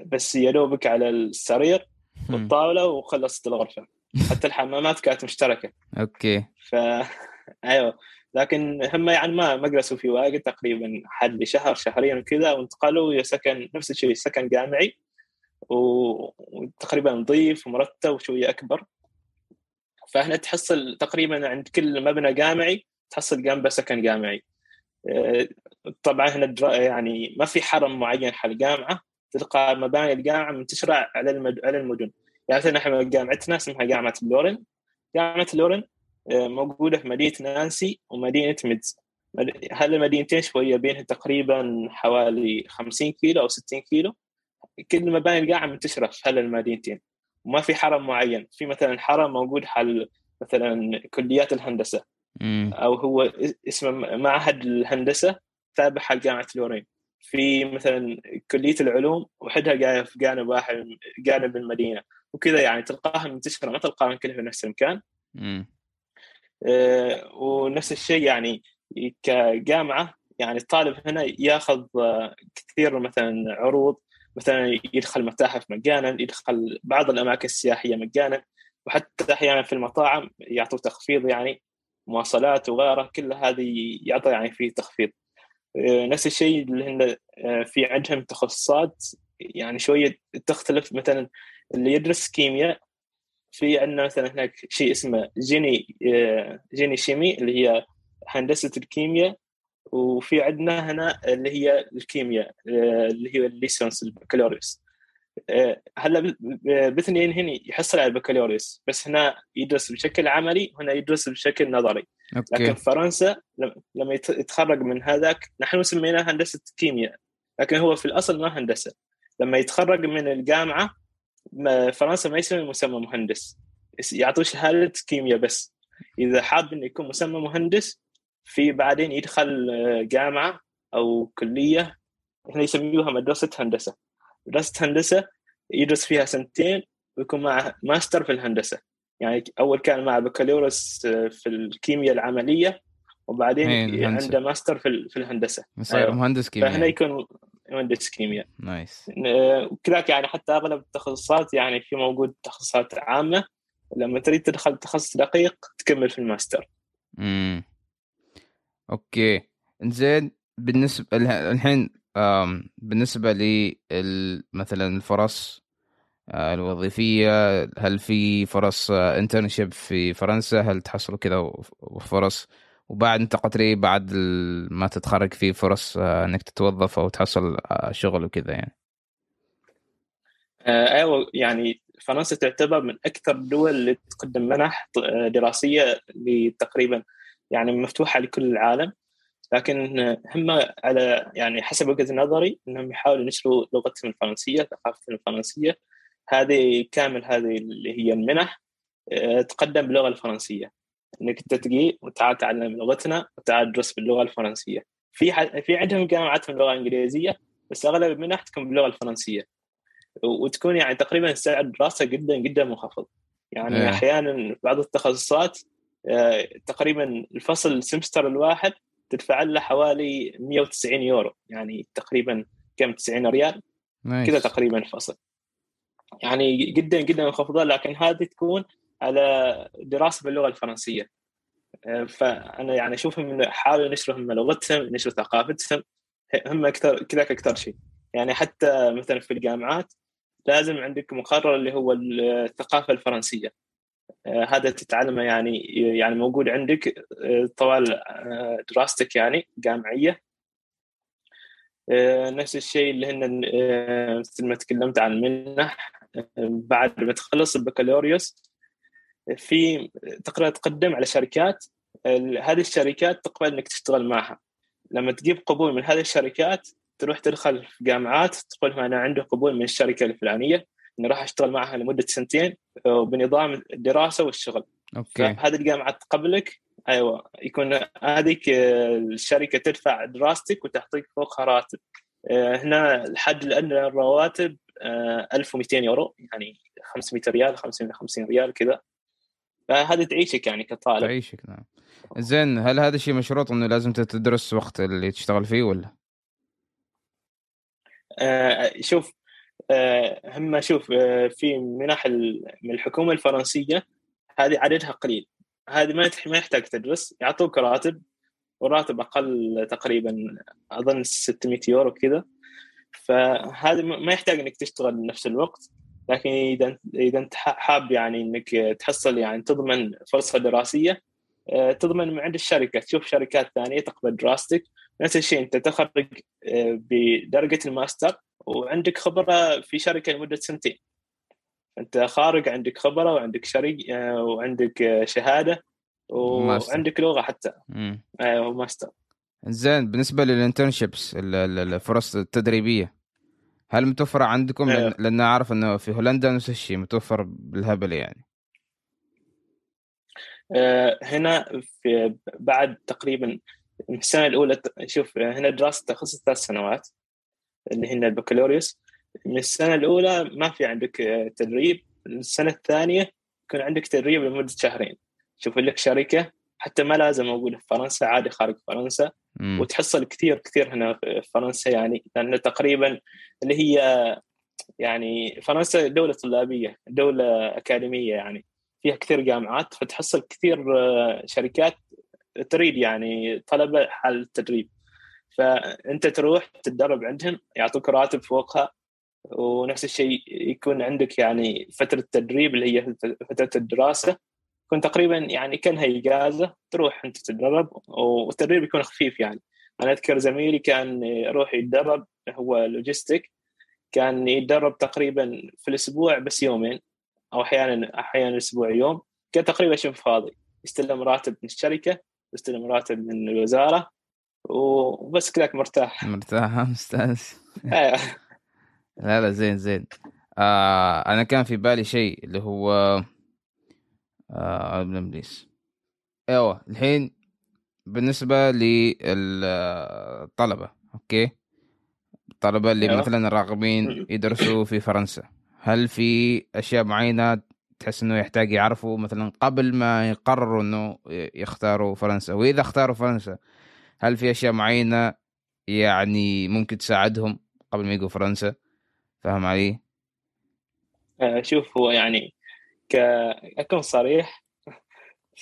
بس يا دوبك على السرير. والطاوله وخلصت الغرفة. حتى الحمامات كانت مشتركة. أوكي. ف أيوه. لكن هم يعني ما ما جلسوا في واجد تقريبا حد لشهر شهرين وكذا وانتقلوا إلى سكن نفس الشيء سكن جامعي. وتقريبا نظيف ومرتب وشوية أكبر. فهنا تحصل تقريبا عند كل مبنى جامعي تحصل جنبه سكن جامعي. آه، طبعا هنا يعني ما في حرم معين حق الجامعة. تلقى مباني الجامعة منتشرة على المد... على المدن. يعني مثلا إحنا جامعتنا اسمها جامعة لورين جامعة لورين آه، موجودة في مدينة نانسي ومدينة ميتز. هذه المدينتين شوية بينها تقريبا حوالي 50 كيلو أو 60 كيلو؟ كل مباني الجامعة منتشرة في هذه المدينتين. وما في حرم معين. في مثلا حرم موجود حل مثلا كليات الهندسة. أو هو اسمه معهد الهندسة تابع حق جامعه لورين. في مثلا كلية العلوم وحدها جاية في جانب واحد جانب المدينة. وكذا يعني تلقاها منتشرة ما تلقاها كلها في نفس المكان. آه، ونفس الشيء يعني كجامعة يعني الطالب هنا ياخذ آه، كثير مثلا عروض. مثلا يدخل متاحف مجانا يدخل بعض الأماكن السياحية مجانا. وحتى أحيانا في المطاعم يعطوا تخفيض يعني مواصلات وغيرها كل هذه يعطى يعني فيه تخفيض. نفس الشيء اللي هن آه، في عندهم تخصصات يعني شوية تختلف. مثلا اللي يدرس كيمياء في عندنا مثلا هناك شيء اسمه جيني آه، جيني شيمي اللي هي هندسة الكيمياء. وفي عندنا هنا اللي هي الكيمياء آه، اللي هي ال licence البكالوريوس. آه، هلا باثنين هنا يحصل على البكالوريوس بس هنا يدرس بشكل عملي وهنا يدرس بشكل نظري. لكن okay. في فرنسا لم- لما يت- يتخرج من هذاك نحن سميناه هندسة كيمياء لكن هو في الأصل ما هندسة. لما يتخرج من الجامعة فرنسا ما يسمي مسمى مهندس. يعطوه شهاده كيمياء بس. إذا حاب إنه يكون مسمى مهندس في بعدين يدخل آه، جامعة أو كلية هنا يسميوها مدرسة هندسة. مدرسه هندسه يدرس فيها سنتين ويكون معه ماستر في الهندسة. يعني أول كان مع بكالوريوس آه، في الكيمياء العملية وبعدين إيه،. عنده ماستر في في الهندسة. يصير أيوة. مهندس فهنا كيمياء يكون مهندس كيمياء. nice. آه، وكذلك يعني حتى أغلب التخصصات يعني في موجود تخصصات عامة. لما تريد تدخل تخصص دقيق تكمل في الماستر. امم okay. زين بالنسبة الحين بالنسبة لي مثلا الفرص آه، الوظيفية هل في فرص internship في فرنسا؟ هل تحصلوا كذا وفرص؟ وبعد أنت قطري بعد ما تتخرج في فرص آه، إنك تتوظف أو تحصل آه، شغل وكذا يعني. آه، أيوه يعني فرنسا تعتبر من أكثر الدول اللي تقدم منح آه، دراسية تقريبا يعني مفتوحة لكل العالم. لكن هم على يعني حسب وجهة نظري إنهم يحاولوا ينشروا لغتهم الفرنسية ثقافتهم الفرنسية. هذه كامل هذه اللي هي المنح آه، تقدم باللغة الفرنسية. إنك أنت تجي وتعال تعلم لغتنا وتعال تدرس باللغة الفرنسية. في ح- في عندهم جامعات باللغة الإنجليزية بس أغلب المنح تكون باللغة الفرنسية. وتكون يعني تقريبا سعر الدراسه جدا جدا منخفض. يعني إيه. أحيانا بعض التخصصات آه، تقريبا الفصل السمستر الواحد تدفع له حوالي 190 يورو يعني تقريبا كم؟ 90 ريال؟ كذا تقريبا الفصل يعني جدا جدا منخفضه لكن هذه تكون على دراسة باللغة الفرنسية. فأنا يعني أشوفهم إنه حاولوا ينشروا هم لغتهم ينشروا ثقافتهم هم أكثر كذاك أكثر شيء. يعني حتى مثلا في الجامعات لازم عندك مقرر اللي هو الثقافة الفرنسية. آه، هذا تتعلمه يعني يعني موجود عندك آه، طوال آه، دراستك يعني جامعية. نفس الشيء اللي هن مثل ما تكلمت عن المنح بعد ما تخلص البكالوريوس في تقدر تقدم على شركات هذه الشركات تقبل إنك تشتغل معها. لما تجيب قبول من هذه الشركات تروح تدخل في جامعات تقول أنا عندي قبول من الشركة الفلانية. إني راح أشتغل معها لمدة سنتين بنظام الدراسة والشغل. okay. هذه الجامعة تقبلك. أيوه يكون هذيك الشركة تدفع دراستك وتعطيك فوقها راتب آه، هنا الحد الأدنى للرواتب 1200 آه، يورو يعني 500 ريال 550 ريال كذا. فهذه تعيشك يعني كطالب. تعيشك نعم. زين هل هذا الشيء مشروط إنه لازم تدرس وقت اللي تشتغل فيه ولا؟ آه شوف آه هم شوف آه في منح من الحكومة الفرنسية هذه عددها قليل. هذه ما يحتاج تدرس يعطوك راتب وراتب أقل تقريبا أظن 600 يورو كذا. فهذا ما يحتاج إنك تشتغل نفس الوقت لكن إذا إذا أنت حاب يعني إنك تحصل يعني تضمن فرصة دراسية آه، تضمن من عند الشركة. تشوف شركات ثانية تقبل دراستك. نفس الشيء أنت تخرج آه، بدرجة الماستر وعندك خبرة في شركة لمدة سنتين. أنت خارج عندك خبرة وعندك شريك آه، وعندك شهادة وعندك لغة حتى. أيوه ماستر زين بالنسبة لل internships الفرص التدريبية هل متوفرة عندكم؟ أيوه. لأن أعرف إنه في هولندا نفس الشيء متوفر بالهبل يعني. آه، هنا في بعد تقريبا السنة الأولى شوف هنا دراسه تخصص ثلاث سنوات. اللي هن البكالوريوس. من السنة الأولى ما في عندك تدريب السنة الثانية يكون عندك تدريب لمدة شهرين. شوف لك شركة حتى ما لازم موجوده في فرنسا عادي خارج فرنسا. مم. وتحصل كثير كثير هنا في فرنسا يعني. لأن تقريبا اللي هي يعني فرنسا دولة طلابية دولة أكاديمية يعني. فيها كثير جامعات فتحصل كثير شركات تريد يعني طلبة حال التدريب. فأنت تروح تتدرب عندهم يعطوك راتب فوقها ونفس الشيء يكون عندك يعني فترة تدريب اللي هي فترة الدراسة تكون تقريبا يعني كأنها إجازة تروح أنت تتدرب والتدريب يكون خفيف يعني. أنا أذكر زميلي كان يروح يتدرب هو لوجيستيك كان يتدرب تقريبا في الأسبوع بس يومين أو أحيانا أحيانا أسبوع يوم كان تقريبا شبه فاضي يستلم راتب من الشركة يستلم راتب من الوزارة وبس كذاك مرتاح. مرتاح أستاذ أيوة. لا لا زين زين. آه أنا كان في بالي شيء اللي هو آه ابن ابليس أيوه الحين بالنسبة للطلبة أوكي؟ الطلبة اللي أيوة. مثلا راغبين يدرسوا في فرنسا. هل في أشياء معينة تحس إنه يحتاج يعرفوا؟ مثلا قبل ما يقرروا إنه يختاروا فرنسا وإذا اختاروا فرنسا هل في أشياء معينة يعني ممكن تساعدهم قبل ما يجوا فرنسا فاهم علي؟ آه، شوف هو يعني كأكون صريح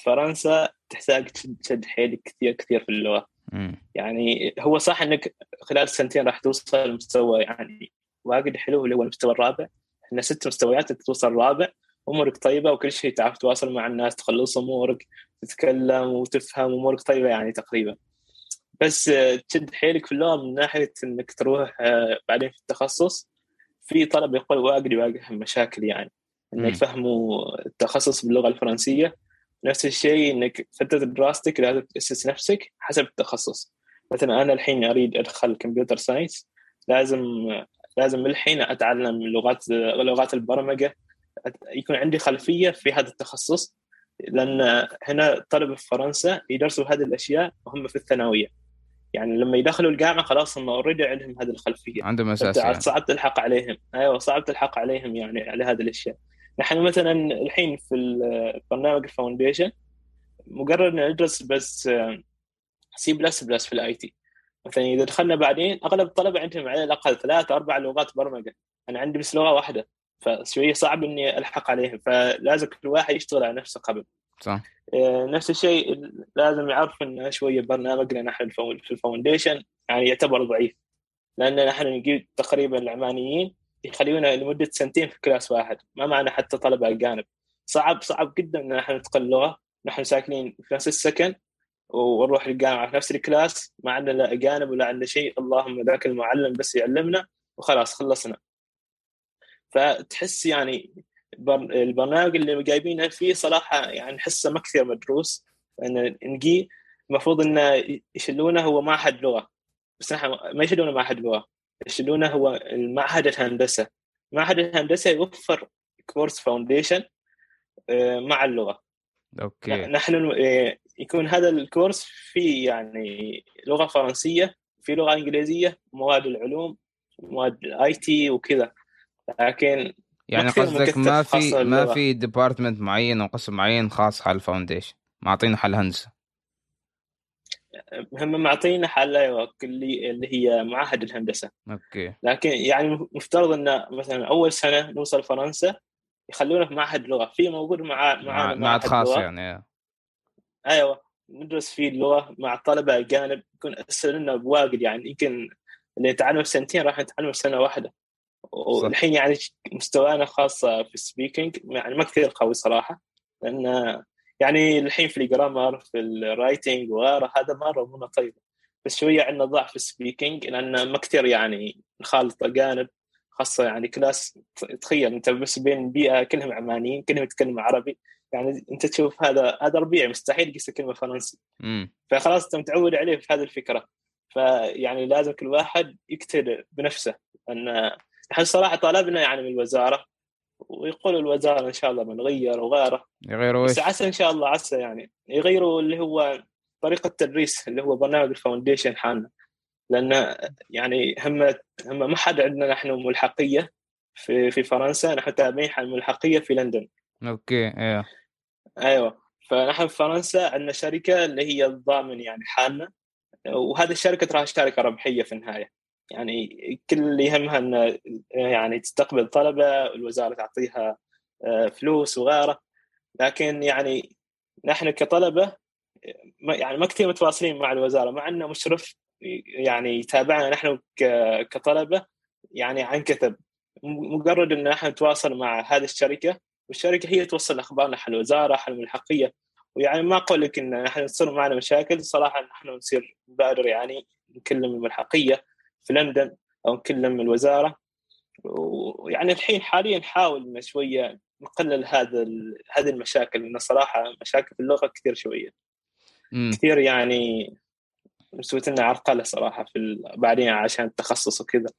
فرنسا تحتاج تشد حيلك كثير كثير في اللغة م. يعني هو صح إنك خلال سنتين راح توصل لمستوى يعني واجد حلو اللي هو المستوى الرابع إحنا ست مستويات توصل الرابع أمورك طيبة وكل شيء تعرف تتواصل مع الناس تخلص أمورك تتكلم وتفهم أمورك طيبة يعني تقريبا بس تشد حيلك في اللغة من ناحية إنك تروح آه، بعدين في التخصص. في طلب يقول واجد يواجه مشاكل يعني. إنه يفهموا التخصص باللغة الفرنسية. نفس الشيء إنك فتره دراستك لازم تأسس نفسك حسب التخصص. مثلا أنا الحين أريد أدخل كمبيوتر ساينس. لازم لازم الحين أتعلم لغات لغات البرمجة. يكون عندي خلفية في هذا التخصص. لأن هنا طلبه في فرنسا يدرسوا هذه الأشياء وهم في الثانوية. يعني لما يدخلوا الجامعة خلاص هم already عندهم هذه الخلفية. عندهم أساس يعني. صعب تلحق عليهم. أيوه صعب تلحق عليهم يعني على هذه الأشياء. نحن مثلا الحين في البرنامج ال foundation مجرد ندرس بس C plus plus في ال IT مثلا إذا دخلنا بعدين أغلب الطلبة عندهم على الأقل ثلاث أربع لغات برمجة. أنا عندي بس لغة واحدة فشوية صعب إني ألحق عليهم فلازم كل واحد يشتغل على نفسه قبل. صح. آه، نفس الشيء لازم يعرف إن شوية برنامجنا نحن في ال foundation يعني يعتبر ضعيف. لأن نحن نجيب تقريبا العمانيين يخليونا لمدة سنتين في class واحد. ما معنا حتى طلبة أجانب. صعب صعب جدا إن نحن نتقن لغه نحن ساكنين في نفس السكن ونروح الجامعة في نفس ال class. ما عندنا لا أجانب ولا عندنا شيء. اللهم ذاك المعلم بس يعلمنا وخلاص خلصنا. فتحس يعني البرنامج اللي جايبينه فيه صراحة يعني نحسه ما كثير مدروس لأن نجي المفروض إنه يشلونه هو معهد لغة. بس نحن ما يشلونه معهد لغة يشلونه هو المعهد الهندسة. معهد الهندسة يوفر course foundation آه، مع اللغة. okay. نحن آه، يكون هذا ال course فيه يعني لغة فرنسية في لغة إنجليزية مواد العلوم مواد ال IT وكذا. لكن يعني قصدك ما في ما في department معين أو قسم معين خاص على ال foundation معطينا حل هندسة. هم معطينا حل أيوه اللي اللي هي معاهد الهندسة. okay. لكن يعني مفترض إن مثلا أول سنة نوصل فرنسا يخلونا في معهد لغة. في موجود مع معنا معهد خاص يعني أيوه ندرس فيه اللغة مع طلبة أجانب يكون أسهل لنا بواجد يعني. يمكن اللي يتعلم سنتين راح يتعلم سنة واحدة. والحين يعني مستوانا خاصة في ال speaking يعني ما كثير قوي صراحة لأن يعني الحين في ال grammar في ال writing وغيره هذا مرة امورنا طيبه بس شوية عندنا ضعف في ال speaking لأن ما كثير يعني نخالط اجانب خاصة يعني class تخيل أنت بس بين بيئة كلهم عمانيين كلهم يتكلموا عربي يعني أنت تشوف هذا هذا ربيع مستحيل يقيس كلمه فرنسي. فخلاص أنت متعود عليه في هذه الفكرة. فيعني لازم كل واحد يقتل بنفسه إن إحنا صراحة طالبنا يعني من الوزارة؟ ويقول الوزارة إن شاء الله بنغير وغيره. يغيروا بس عسى إن شاء الله عسى يعني يغيروا اللي هو طريقة التدريس اللي هو برنامج الفاونديشن حالنا. لأن يعني هم هم ما حد عندنا نحن ملحقية في في فرنسا نحن تابعين حال الملحقيه في لندن. أوكي أيوه أيوه. فنحن في فرنسا عندنا شركة اللي هي الضامن يعني حالنا. وهذه الشركة تراها شركه ربحية في النهاية. يعني كل اللي يهمها ان يعني تستقبل طلبة الوزاره تعطيها آه، فلوس وغيره. لكن يعني نحن كطلبة يعني ما كثير متواصلين مع الوزارة مع إنه مشرف يعني يتابعنا نحن كطلبة يعني عن كثب. مجرد إن نحن نتواصل مع هذه الشركة والشركة هي توصل أخبارنا حل الوزارة حل الملحقية. ويعني ما أقول لك إن نحن تصير معنا مشاكل صراحة نحن نصير نبادر يعني نكلم الملحقية. في لندن أو نكلم الوزارة. ويعني الحين حاليا نحاول ان شوية نقلل هذا هذه المشاكل لأن صراحة مشاكل في اللغة كثير شوية. م. كثير يعني مسويت لنا عرقلة صراحة في بعدين عشان التخصص وكذا.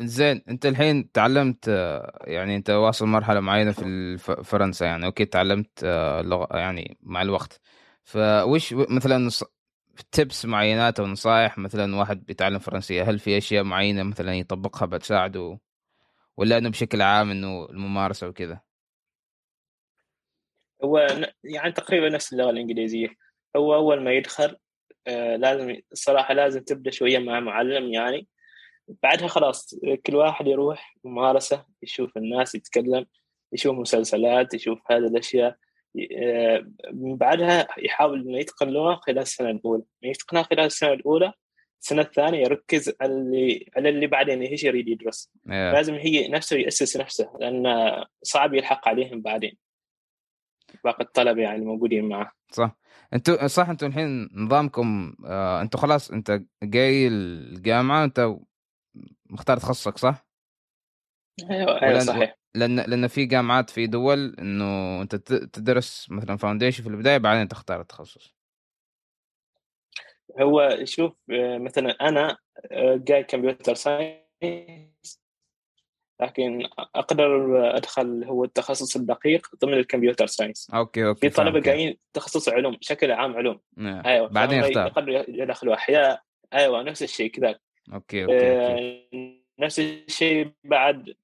زين أنت الحين تعلمت يعني أنت واصل مرحلة معينة في فرنسا يعني أوكي تعلمت آه، لغة يعني مع الوقت. فوش مثلا تبس معينات أو نصائح مثلا واحد بيتعلم فرنسية هل في أشياء معينة مثلا يطبقها بتساعده ولا إنه بشكل عام إنه الممارسة وكذا؟ هو يعني تقريبا نفس اللغة الإنجليزية. هو أول ما يدخل آه لازم الصراحه لازم تبدأ شوية مع معلم يعني. بعدها خلاص كل واحد يروح ممارسة يشوف الناس يتكلم يشوف مسلسلات يشوف هذه الأشياء. آه، بعدها يحاول إنه يتقن اللغة خلال السنة الأولى. يتقنها خلال السنة الأولى السنة الثانية يركز على اللي على اللي بعدين إيش يريد يدرس. Yeah. لازم هي نفسه يأسس نفسه لأن صعب يلحق عليهم بعدين. باقي الطلبة يعني الموجودين معه. صح. أنتوا صح أنتوا الحين نظامكم آه أنتوا خلاص أنت جاي الجامعة أنت مختار تخصصك صح؟ أيوه أيوه صحيح. لأن لأن في جامعات في دول إنه أنت تدرس مثلا foundation في البداية بعدين تختار التخصص. هو شوف مثلا أنا آه، جاي computer science لكن أقدر أدخل هو التخصص الدقيق ضمن ال computer science okay okay في طلبة جايين تخصص علوم بشكل عام علوم. yeah. أيوه بعدين يختار. يقدر يدخلوا أحياء. أيوه نفس الشيء كذا okay okay, okay. آه، نفس الشيء بعد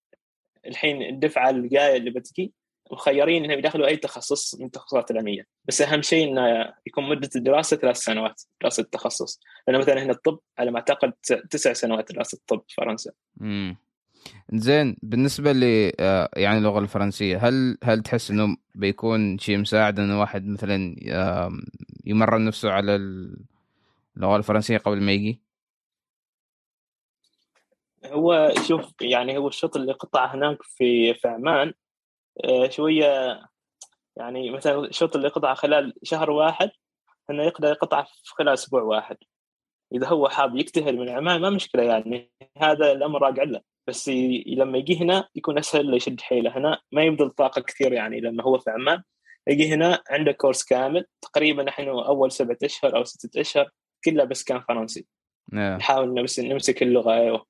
الحين الدفعة الجاية اللي بتجي مخيرين إنهم يدخلوا أي تخصص من التخصصات العلمية. بس أهم شيء إنه يكون مدة الدراسة ثلاث سنوات دراسة التخصص. لأن مثلا هنا الطب على ما أعتقد تسع سنوات دراسة الطب في فرنسا. امم زين بالنسبة ل آه، يعني اللغة الفرنسية هل هل تحس إنه بيكون شيء مساعد انه واحد مثلا يمرن نفسه على اللغة الفرنسية قبل ما يجي؟ هو شوف يعني هو الشوط اللي قطع هناك في في عمان آه، شوية يعني مثلا الشوط اللي قطع خلال شهر واحد إنه يقدر يقطع في خلال أسبوع واحد. إذا هو حاب يجتهد من عمان ما مشكلة يعني هذا الأمر راجع له. بس لما يجي هنا يكون أسهل له يشد حيله هنا. ما يبذل طاقة كثير يعني لما هو في عمان. يجي هنا عنده كورس كامل. تقريبا نحن أول سبعة أشهر أو ستة أشهر كلها بس كان فرنسي. نعم. نحاول بس نمسك اللغة أيوه.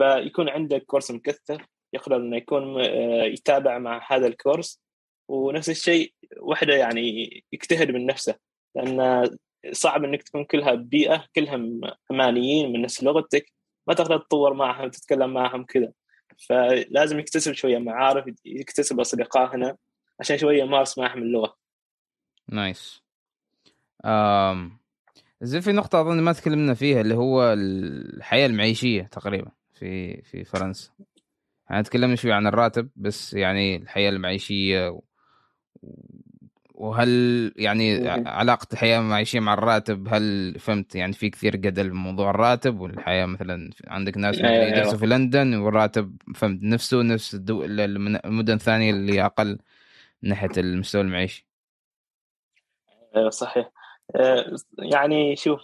فيكون عندك كورس مكثف يقدر إنه يكون آه، يتابع مع هذا الكورس. ونفس الشيء وحدة يعني يجتهد من نفسه لأن صعب إنك تكون كلها بيئة كلهم عمانيين من نفس لغتك ما تقدر تطور معهم تتكلم معهم كذا. فلازم يكتسب شوية معارف يكتسب أصدقاء هنا عشان شوية يمارس معهم اللغة. نايس. أم... زي في نقطة أظن ما تكلمنا فيها اللي هو الحياة المعيشية تقريبا. في في فرنسا. يعني تكلمنا شوي عن الراتب بس يعني الحياة المعيشية و... وهل يعني علاقة الحياة المعيشية مع الراتب هل فهمت؟ يعني في كثير جدل بموضوع الراتب والحياة مثلا عندك ناس يدرسوا. في لندن والراتب فهمت نفسه نفس الدول المدن الثانية اللي أقل من ناحية المستوى المعيشي. أيوة صحيح. آه، يعني شوف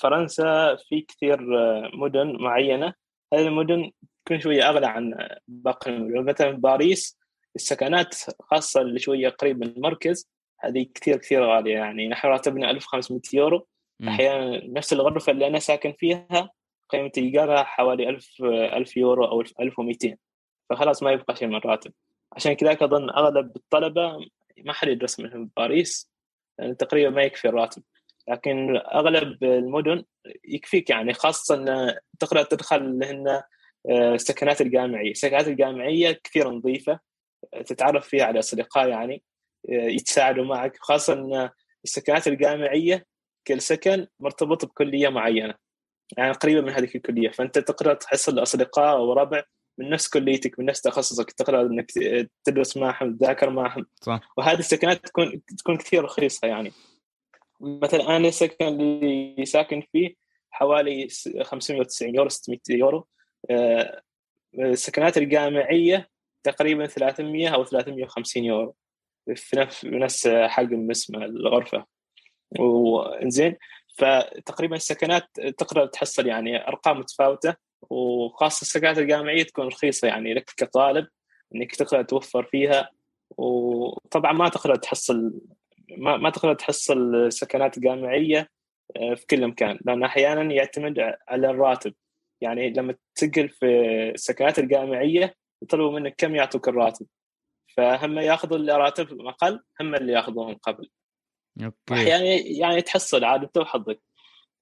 فرنسا في كثير آه، مدن معينة. هذه المدن تكون شوية أغلى عن باقي المدن. مثلا باريس السكنات خاصة اللي شوية قريب من المركز هذه كثير كثير غالية. يعني نحن راتبنا 1500 يورو. أحيانا نفس الغرفة اللي أنا ساكن فيها قيمة إيجارها حوالي 1000 1000 يورو أو 1200 فخلاص ما يبقى شيء من الراتب. عشان كذا أظن أغلب الطلبة ما حد يدرس منهم باريس يعني تقريبا ما يكفي الراتب. لكن أغلب المدن يكفيك يعني خاصة إن تقدر تدخل لهن السكنات الجامعية، السكنات الجامعية كثير نظيفة تتعرف فيها على أصدقاء يعني يتساعدوا معك. خاصة إن السكنات الجامعية كل سكن مرتبط بكلية معينة يعني قريبة من هذه الكلية. فأنت تقدر تحصل اصدقاء وربع من نفس كليتك من نفس تخصصك. تقدر إنك تدرس معهم تذاكر معهم. صح. وهذه السكنات تكون تكون كثير رخيصة يعني. مثلا أنا السكن اللي ساكن فيه حوالي 590 يورو 600 يورو. آه، السكنات الجامعية تقريبا 300 أو 350 يورو. في نفس حجم اسم الغرفة. وإنزين فتقريبا السكنات تقدر تحصل يعني أرقام متفاوتة وخاصة السكنات الجامعية تكون رخيصة يعني لك كطالب إنك تقدر توفر فيها. وطبعا ما تقدر تحصل ما, ما تقدر تحصل سكنات جامعيه آه، في كل مكان لأن أحيانا يعتمد على الراتب. يعني لما تسجل في السكنات الجامعية يطلبوا منك كم يعطوك الراتب. فهم ياخذوا اللي راتب أقل هم اللي ياخذوهم قبل. أوكي. أحيانا يعني تحصل عاد انت وحظك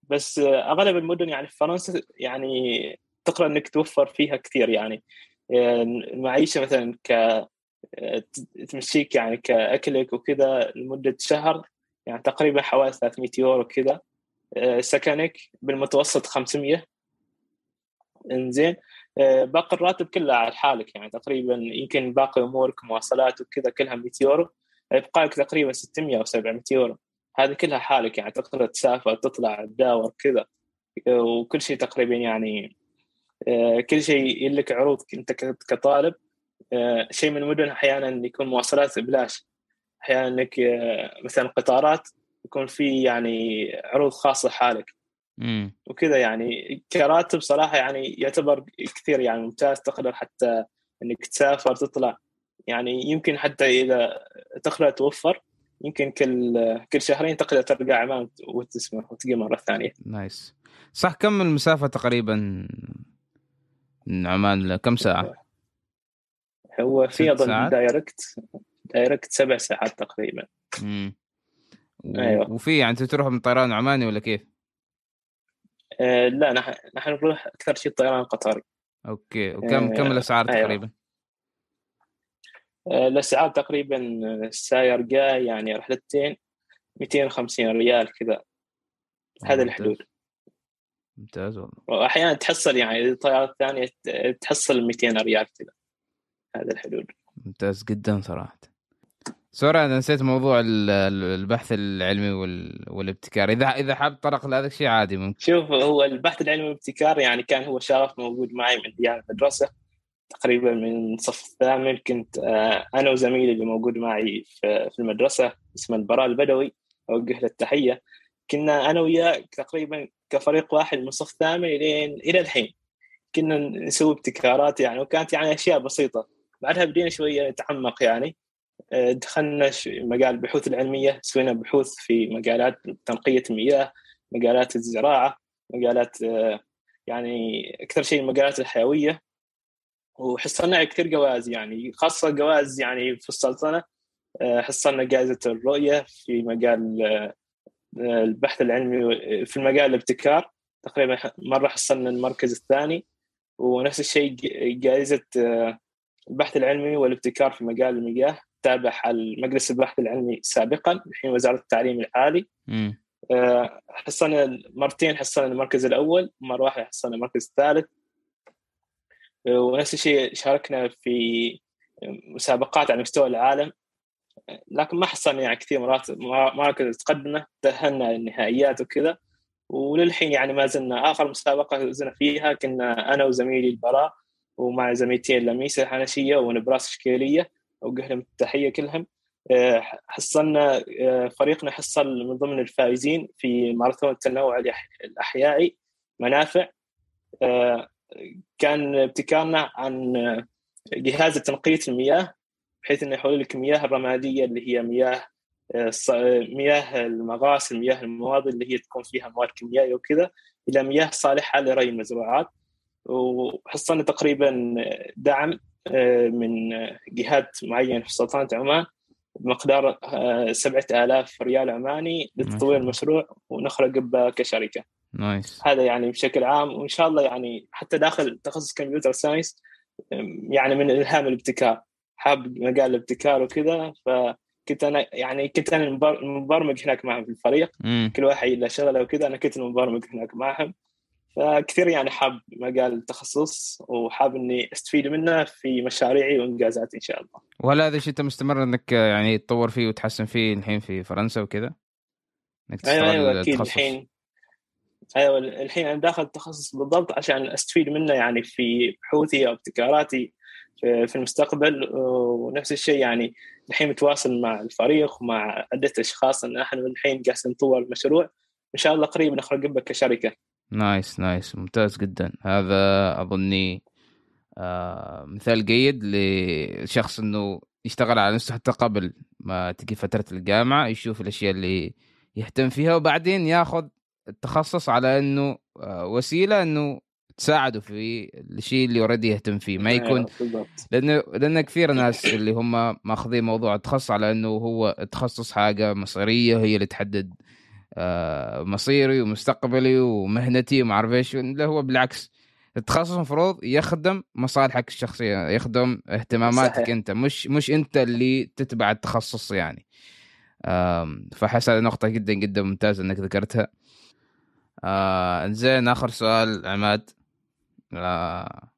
بس أغلب المدن يعني في فرنسا يعني تقدر إنك توفر فيها كثير يعني. المعيشة مثلا ك تمشيك يعني كأكلك وكذا لمدة شهر يعني تقريبا حوالي 300 يورو كذا سكنك بالمتوسط 500 إنزين. باقي الراتب كله على حالك يعني تقريبا يمكن باقي أمورك مواصلات وكذا كلها 100 يورو. يبقى لك تقريبا 600 أو 700 يورو. هذه كلها حالك يعني تقدر تسافر تطلع تداور كذا. وكل شيء تقريبا يعني آه، كل شيء لك عروض انت كطالب. آه، شيء من المدن أحيانا يكون مواصلات ببلاش أحيانا إنك آه، مثلا قطارات يكون في يعني عروض خاصة حالك وكذا يعني كراتب صراحة يعني يعتبر كثير يعني ممتاز تقدر حتى إنك تسافر تطلع يعني يمكن حتى إذا تقدر توفر يمكن كل كل شهرين تقدر ترجع عمان وتسمع وتجي مرة ثانية. nice. صح كم المسافة تقريبا من عمان كم ساعة؟ هو في أظن direct direct سبع ساعات تقريبا. امم و... أيوه وفي يعني تروح من طيران عماني ولا كيف؟ آه لا نحن نحن نروح أكثر شيء الطيران القطري. okay وكم آه كم الأسعار أيوة. تقريبا؟ آه الأسعار تقريبا الساير جاي يعني رحلتين 250 ريال كذا هذا الحدود ممتاز والله واحيانا تحصل يعني الطيارات الثانية تحصل 200 ريال كذا هذا الحدود ممتاز جدا صراحة. سوري أنا نسيت موضوع البحث العلمي والابتكار. إذا إذا حاب طرق لهذا الشيء عادي ممكن. شوف هو البحث العلمي والابتكار يعني كان هو شغف موجود معي من أيام المدرسة. تقريبا من الصف الثامن كنت آه، أنا وزميلي اللي موجود معي في المدرسة اسمه البراء البدوي. أوجه له التحية. كنا أنا وياه تقريبا كفريق واحد من الصف الثامن إلين إلى الحين. كنا نسوي ابتكارات يعني وكانت يعني أشياء بسيطة. بعدها بدينا شوية نتعمق يعني. آه، دخلنا مجال البحوث العلمية سوينا بحوث في مجالات تنقية المياه مجالات الزراعة مجالات آه، يعني أكثر شيء المجالات الحيوية. وحصلنا كثير جوائز يعني خاصة جوائز يعني في السلطنة. آه، حصلنا جائزة الرؤية في مجال البحث العلمي في المجال الابتكار. تقريبا مرة حصلنا المركز الثاني. ونفس الشيء جائزة البحث العلمي والابتكار في مجال المياه تابع مجلس البحث العلمي سابقا الحين وزارة التعليم العالي. آه، حصلنا مرتين حصلنا المركز الأول مرة واحدة حصلنا المركز الثالث. آه، ونفس الشيء شاركنا في مسابقات على مستوى العالم. لكن ما حصلنا يعني كثير مرات مراكز تقدمنا تأهلنا النهائيات وكذا. وللحين يعني ما زلنا آخر مسابقة فزنا فيها كنا أنا وزميلي البراء. ومع زميلتين لميسة الحنشيه ونبراس شكيليه اوجه لهم التحية كلهم. آه، حصلنا آه، فريقنا حصل من ضمن الفائزين في ماراثون التنوع الأحيائي منافع. آه، كان ابتكارنا عن جهاز تنقيه المياه بحيث إنه يحول لك المياه الرمادية اللي هي مياه مياه المغاسل مياه المواد اللي هي تكون فيها مواد كيميائية وكذا إلى مياه صالحة لري المزروعات. وحصلنا تقريبا دعم آه، من جهات معينة في سلطنة عمان بمقدار 7000 آه، ريال عماني لتطوير المشروع ونخرج كشركة. nice. هذا يعني بشكل عام وإن شاء الله يعني حتى داخل تخصص computer science يعني من إلهام الابتكار حاب مجال الابتكار وكذا فكنت أنا يعني كنت أنا المبرمج هناك معهم في الفريق مم. كل واحد له شغله وكذا أنا كنت المبرمج هناك معهم فكثير يعني حاب مجال التخصص وحاب إني أستفيد منه في مشاريعي وإنجازاتي إن شاء الله. وهل هذا الشيء أنت مستمر إنك يعني تطور فيه وتحسن فيه الحين في فرنسا وكذا؟ إنك أيوه أيوه أكيد الحين أيوه الحين أنا داخل التخصص بالضبط عشان أستفيد منه يعني في بحوثي أو ابتكاراتي في المستقبل ونفس الشيء يعني الحين متواصل مع الفريق ومع عدة أشخاص إن إحنا الحين جالسين نطور المشروع إن شاء الله قريب نخرج به كشركة. nice nice. ممتاز جدا. هذا أظني آه مثال جيد لشخص إنه يشتغل على نفسه حتى قبل ما تجي فترة الجامعة يشوف الأشياء اللي يهتم فيها وبعدين ياخذ التخصص على إنه آه وسيلة إنه تساعده في الشيء اللي already يهتم فيه. ما يكون لأنه لأن كثير ناس اللي هم ماخذين موضوع التخصص على إنه هو التخصص حاجة مصيرية هي اللي تحدد مصيري ومستقبلي ومهنتي وما أعرف إيش. اللي هو بالعكس. التخصص المفروض يخدم مصالحك الشخصية يخدم اهتماماتك صحيح. أنت مش مش أنت اللي تتبع التخصص يعني. فحس هذه نقطة جدا جدا ممتازة إنك ذكرتها. آه زين آخر سؤال عماد. آه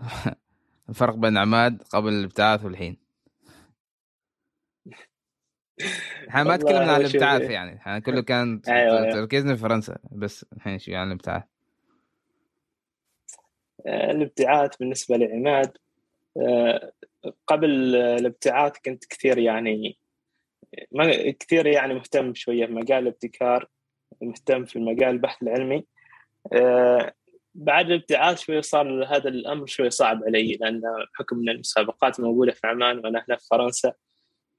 الفرق بين عماد قبل الابتعاث والحين. إحنا ما تكلمنا عن الإبتعاث يعني إحنا كله كان أيوة. تركيزنا في فرنسا بس الحين شوي عن الإبتعاث؟ آه، الإبتعاث بالنسبة لعماد آه، قبل الإبتعاث كنت كثير يعني ما كثير يعني مهتم شوية في مجال الابتكار مهتم في المجال البحث العلمي. آه، بعد الإبتعاث شوي صار هذا الأمر شوي صعب علي لأن بحكم إن المسابقات موجودة في عمان وأنا هنا في فرنسا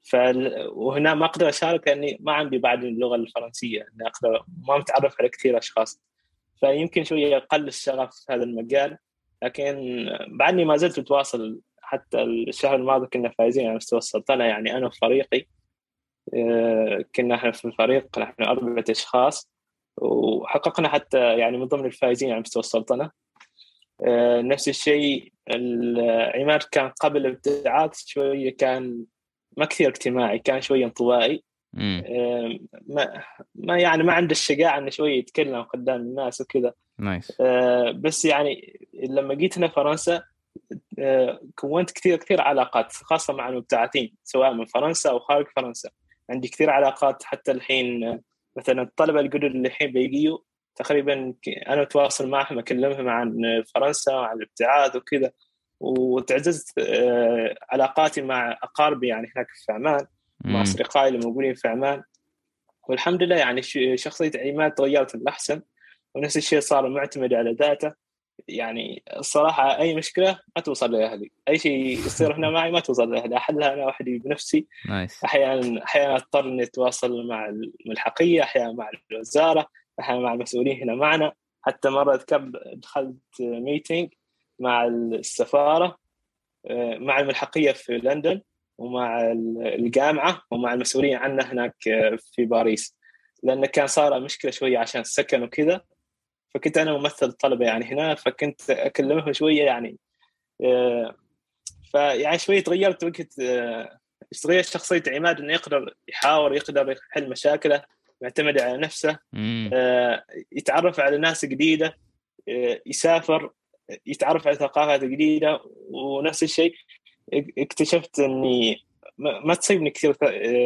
ف وهنا ما أقدر أشارك لأني ما عندي بعد اللغة الفرنسية إني أقدر ما متعرف على كثير أشخاص. فيمكن شوية أقل الشغف في هذا المجال لكن بعدني ما زلت متواصل حتى الشهر الماضي كنا فايزين على مستوى السلطنة يعني أنا وفريقي. آه، كنا إحنا في الفريق نحن أربعة أشخاص وحققنا حتى يعني من ضمن الفائزين على مستوى السلطنة. آه، نفس الشيء عماد كان قبل الابتعاث شوية كان ما كثير اجتماعي كان شوي انطوائي. آه، ما ما يعني ما عنده الشجاعة انه شوية يتكلم قدام الناس وكذا. nice. آه، بس يعني لما جيت هنا فرنسا كونت كثير كثير علاقات خاصة مع المبتعثين سواء من فرنسا أو خارج فرنسا. عندي كثير علاقات حتى الحين مثلا الطلبة الجدد اللي الحين بيجيوا تقريبا أنا أتواصل معهم أكلمهم عن فرنسا وعن الابتعاث وكذا. وتعززت آه، علاقاتي مع أقاربي يعني هناك في عمان مع أصدقائي اللي موجودين في عمان. والحمد لله يعني شخصية عماد تغيرت للأحسن ونفس الشيء صار معتمد على ذاته. يعني الصراحة أي مشكلة ما توصل لاهلي أي شيء يصير هنا معي ما توصل لاهلي احلها أنا وحدي بنفسي. نايس أحيانا أحيانا أضطر إني أتواصل مع الملحقية أحيانا مع الوزارة أحيانا مع المسؤولين هنا معنا. حتى مرة دخلت ميتينج مع السفارة آه، مع الملحقية في لندن ومع الجامعة ومع المسؤولين عنا هناك في باريس. لأنه كان صار مشكلة شوية عشان السكن وكذا. فكنت أنا ممثل الطلبه يعني هنا فكنت أكلمهم شوية يعني آه، فيعني شوية تغيرت وقت آه، تغير شخصية عماد إنه يقدر يحاور يقدر يحل مشاكله يعتمد على نفسه آه، يتعرف على ناس جديدة يسافر يتعرف على ثقافات جديده ونفس الشيء اكتشفت إني ما تصيبني كثير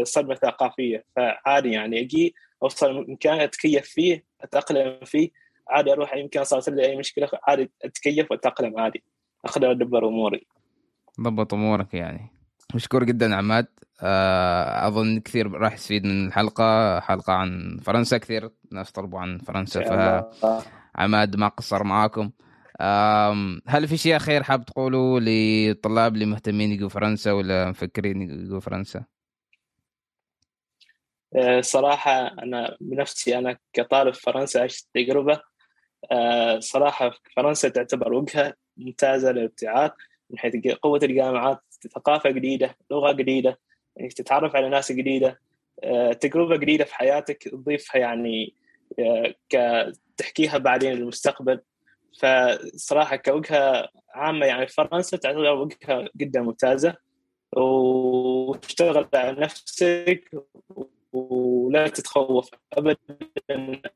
صدمة ثقافية. فعادي يعني أجي أوصل مكان أتكيف فيه أتأقلم فيه عادي أروح أي مكان صارت لي أي مشكلة عادي أتكيف وأتأقلم عادي. أقدر أدبر أموري. ضبط أمورك يعني. مشكور جدا عماد. آه، أظن كثير راح يستفيد من الحلقة. حلقة عن فرنسا كثير ناس طلبوا عن فرنسا. فعماد ما قصر معاكم. هل في شيء خير حاب تقوله للطلاب اللي مهتمين يجوا فرنسا ولا مفكرين يجوا فرنسا؟ آه، صراحة أنا بنفسي أنا كطالب فرنسا عشت تجربة. آه، صراحة فرنسا تعتبر وجهة ممتازة للابتعاث من حيث قوة الجامعات ثقافة جديدة لغة جديدة يعني تتعرف على ناس جديدة. آه، تجربة جديدة في حياتك تضيفها يعني تحكيها بعدين للمستقبل. فصراحة كوجهة عامة يعني فرنسا تعتبر وجهة جدا ممتازة. واشتغل على نفسك ولا تتخوف ابدا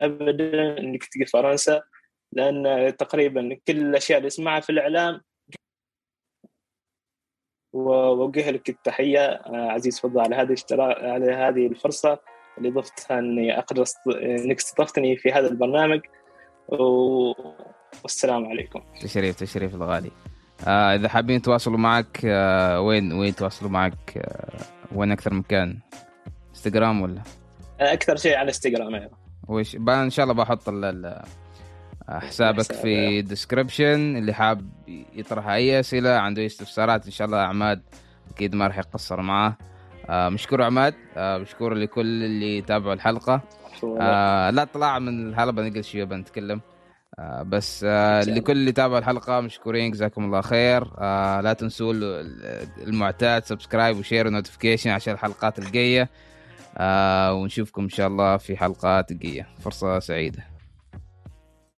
ابدا إنك تجي فرنسا. لأن تقريبا كل الأشياء اللي اسمعها في الإعلام واوجه لك التحية. عزيز فضل على هذه على هذه الفرصة اللي ضفتها إني أقدر إنك استضفتني في هذا البرنامج. و... والسلام عليكم. تشريف تشريف الغالي. آه إذا حابين يتواصلوا معك آه وين وين يتواصلوا معك؟ آه وين أكثر مكان؟ إنستغرام ولا؟ أكثر شيء على إنستغرام أيوه وش؟ إن شاء الله بحط حسابك في الديسكربشن اللي حاب يطرح أي أسئلة عنده أي استفسارات إن شاء الله عماد أكيد ما راح يقصر معاه. آه مشكور عماد. آه مشكور لكل اللي تابعوا الحلقة. آه لا طلع من الحلقة بنقل شوية بنتكلم. آه بس آه لكل اللي تابع الحلقة مشكورين جزاكم الله خير. آه لا تنسوا المعتاد subscribe و share و notification عشان الحلقات الجاية. آه ونشوفكم إن شاء الله في حلقات جاية. فرصة سعيدة.